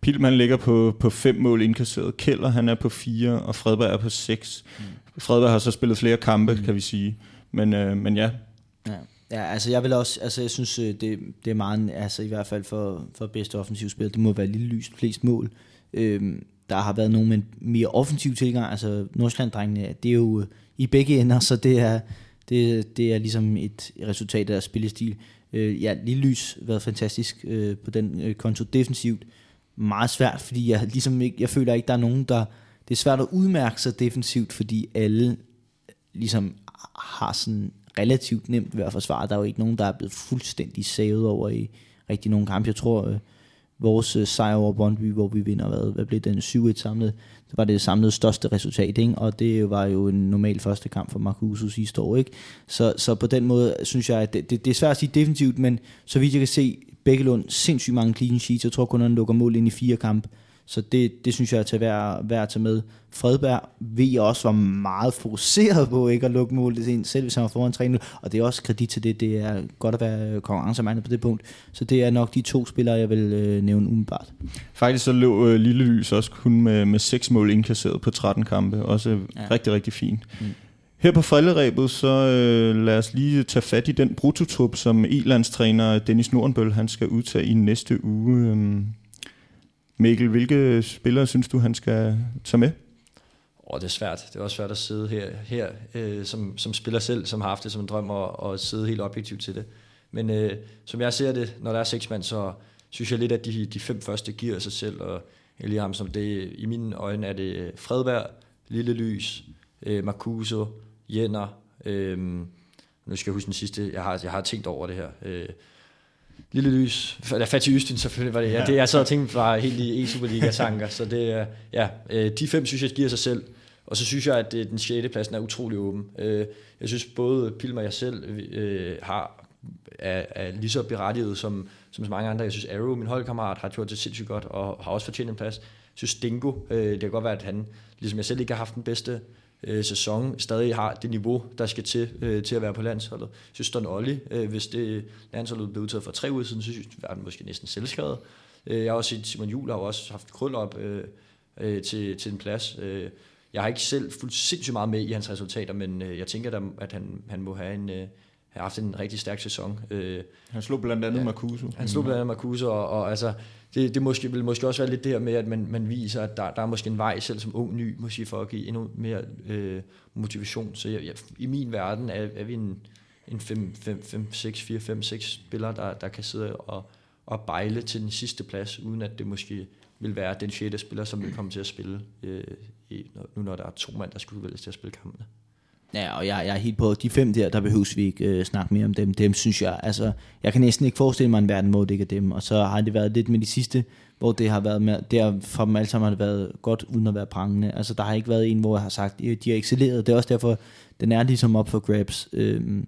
Pilman ligger på, på fem mål indkasseret. Keller han er på fire, og Fredberg er på seks. Mm. Fredberg har så spillet flere kampe, mm. kan vi sige. Men, øh, men ja. ja. Ja, altså jeg vil også, altså jeg synes, øh, det, det er meget, altså i hvert fald for, for bedste offensiv spil, det må være lille lyst flest mål. Øhm, der har været nogen med en mere offensiv tilgang, altså Nordsjælland-drengene, det er jo øh, i begge ender, så det er, det, det er ligesom et resultat af deres spillestil. Øh, ja, Lille Lys har været fantastisk øh, på den øh, konto defensivt. Meget svært, fordi jeg, ligesom ikke, jeg føler ikke, der er nogen, der... Det er svært at udmærke sig defensivt, fordi alle ligesom har sådan relativt nemt ved at forsvare. Der er jo ikke nogen, der er blevet fuldstændig savet over i rigtig nogle kampe. Jeg tror, øh, vores øh, sejr over Brøndby, hvor vi vinder, hvad, hvad blev den 7-1 samlet, det var det samlede største resultat, ikke? og det var jo en normal første kamp for Marcuso sidste år. Ikke? Så, så på den måde synes jeg, at det, det, det er svært at sige definitivt, men så vidt jeg kan se, Bækkelund sindssygt mange clean sheets. Jeg tror kun, han lukker mål ind i fire kampe. Så det, det synes jeg er til værd, værd at tage med. Fredberg ved jeg også var meget fokuseret på ikke at lukke målet ind, selv hvis han var foran 3 Og det er også kredit til det. Det er godt at være konkurrencemandet på det punkt. Så det er nok de to spillere, jeg vil øh, nævne umiddelbart. Faktisk så lå øh, Lille Lys også kun med, med 6 mål indkasseret på 13 kampe. Også ja. rigtig, rigtig fint. Mm. Her på falderæbet, så øh, lad os lige tage fat i den brutotrup, som e-landstræner Dennis Nordenbøl han skal udtage i næste uge. Øhm, Mikkel, hvilke spillere synes du, han skal tage med? Oh, det er svært. Det er også svært at sidde her, her øh, som, som spiller selv, som har haft det som en drøm, og, og sidde helt objektivt til det. Men øh, som jeg ser det, når der er seks mand, så synes jeg lidt, at de, de fem første giver sig selv, og lige ham som det, i mine øjne er det Fredberg, Lille Lys, øh, Marcuso, Jenner, øh, nu skal jeg huske den sidste, jeg har, jeg har tænkt over det her, øh, Lille Lys, eller Fatih Østen selvfølgelig var det, ja. det jeg sad og tænkte var helt i E-Superliga-tanker, [laughs] så det er, ja, øh, de fem synes jeg giver sig selv, og så synes jeg, at den 6. pladsen er utrolig åben. Øh, jeg synes både Pilm og jeg selv øh, har, er, er lige så berettiget som, som så mange andre. Jeg synes Arrow, min holdkammerat, har gjort det sindssygt godt, og har også fortjent en plads. Jeg synes Dingo, det kan godt være, at han, ligesom jeg selv ikke har haft den bedste øh, sæson stadig har det niveau, der skal til, øh, til at være på landsholdet. Jeg synes, Don Olli, øh, hvis det landsholdet blev udtaget for tre uger siden, så synes jeg, at den måske næsten selvskrevet. Øh, jeg har også set, Simon Juhl har også haft krøl op øh, øh, til, til en plads. Øh, jeg har ikke selv fuldt sindssygt meget med i hans resultater, men øh, jeg tænker, at han, han må have en... Øh, har haft en rigtig stærk sæson. Øh, han slog blandt andet ja, Marcuso. Han slog blandt andet Marcuso, og, og altså, det, det måske, vil måske også være lidt det her med, at man, man viser, at der, der er måske en vej selv som ung ny, måske for at give endnu mere øh, motivation. Så jeg, jeg, i min verden er, er vi en, en 5, 5, 5, 6, 4, 5, 6 spillere, der, der kan sidde og, og bejle til den sidste plads, uden at det måske vil være den sjette spiller, som vil komme til at spille, øh, i, nu når der er to mand, der skulle vælges til at spille kampene. Ja, og jeg, jeg er helt på, de fem der, der behøves vi ikke øh, snakke mere om dem. Dem synes jeg, altså, jeg kan næsten ikke forestille mig en verden, hvor det ikke er dem. Og så har det været lidt med de sidste, hvor det har været med, der for dem alle sammen har det været godt, uden at være prangende. Altså, der har ikke været en, hvor jeg har sagt, de har excelleret. Det er også derfor, den er ligesom op for grabs. Øhm,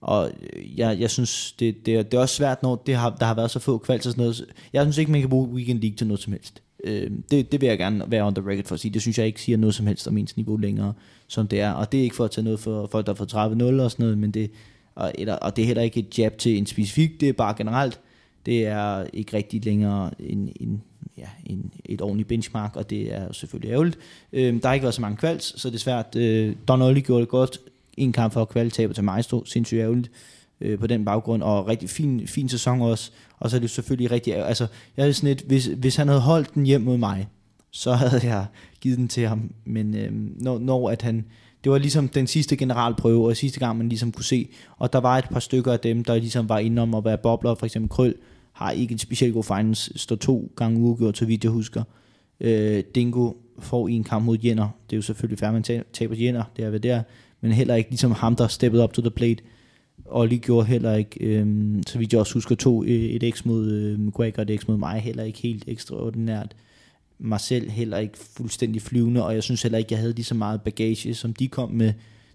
og jeg, jeg synes, det, det, er, det er også svært, når det har, der har været så få kvalds og sådan noget. Jeg synes ikke, man kan bruge Weekend League til noget som helst. Øh, det, det vil jeg gerne være on the record for at sige. Det synes jeg ikke siger noget som helst om ens niveau længere, som det er. Og det er ikke for at tage noget for folk, der får 30-0 og sådan noget, men det, og, eller, og det er heller ikke et jab til en specifik, det er bare generelt, det er ikke rigtig længere en, en, ja, en, et ordentligt benchmark, og det er selvfølgelig ærgerligt. Øh, der har ikke været så mange kvalds, så det er svært. Øh, Don Olli gjorde det godt. En kamp for kvalitaber til Maestro, sindssygt ærgerligt øh, på den baggrund, og rigtig fin, fin sæson også. Og så er det selvfølgelig rigtig, altså, jeg er sådan lidt, hvis, hvis han havde holdt den hjem mod mig, så havde jeg givet den til ham, men øh, når, når at han, det var ligesom den sidste generalprøve, og sidste gang man ligesom kunne se, og der var et par stykker af dem, der ligesom var inde om at være bobler, for eksempel Krøl, har ikke en specielt god finance, står to gange uafgjort, så vidt jeg husker. Øh, Dingo får en kamp mod Jenner, det er jo selvfølgelig færre, man taber Jenner, det er ved der. men heller ikke ligesom ham, der steppede up to the plate. Olli gjorde heller ikke, øhm, så vidt jeg også husker, to, øh, et X mod øh, McGregor og et X mod mig, heller ikke helt ekstraordinært. Mig selv heller ikke fuldstændig flyvende, og jeg synes heller ikke, jeg havde lige så meget bagage, som de kom med.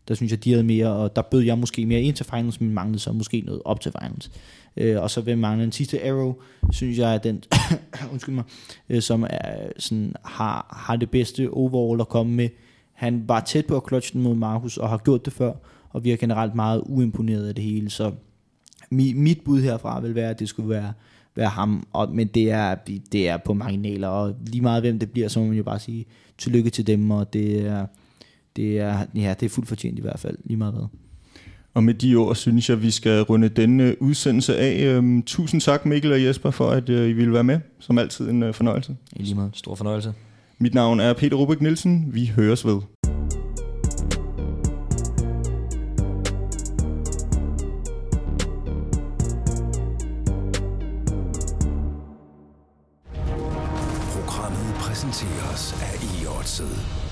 Der synes jeg, de havde mere, og der bød jeg måske mere ind til finals, men manglede så måske noget op til finals. Øh, og så vil mangle den sidste arrow, synes jeg, er den, [coughs] undskyld mig, øh, som er, sådan, har, har det bedste overall at komme med. Han var tæt på at clutche den mod Markus, og har gjort det før, og vi er generelt meget uimponeret af det hele, så mi, mit bud herfra vil være, at det skulle være, være ham, og, men det er, det er på marginaler, og lige meget hvem det bliver, så må man jo bare sige tillykke til dem, og det er, det er, ja, det er fuldt fortjent i hvert fald, lige meget hvad. Og med de ord synes jeg, at vi skal runde denne udsendelse af. Øhm, tusind tak Mikkel og Jesper for, at øh, I ville være med. Som altid en øh, fornøjelse. I lige meget. Stor fornøjelse. Mit navn er Peter Rubik Nielsen. Vi høres ved. Programmet præsenteres af e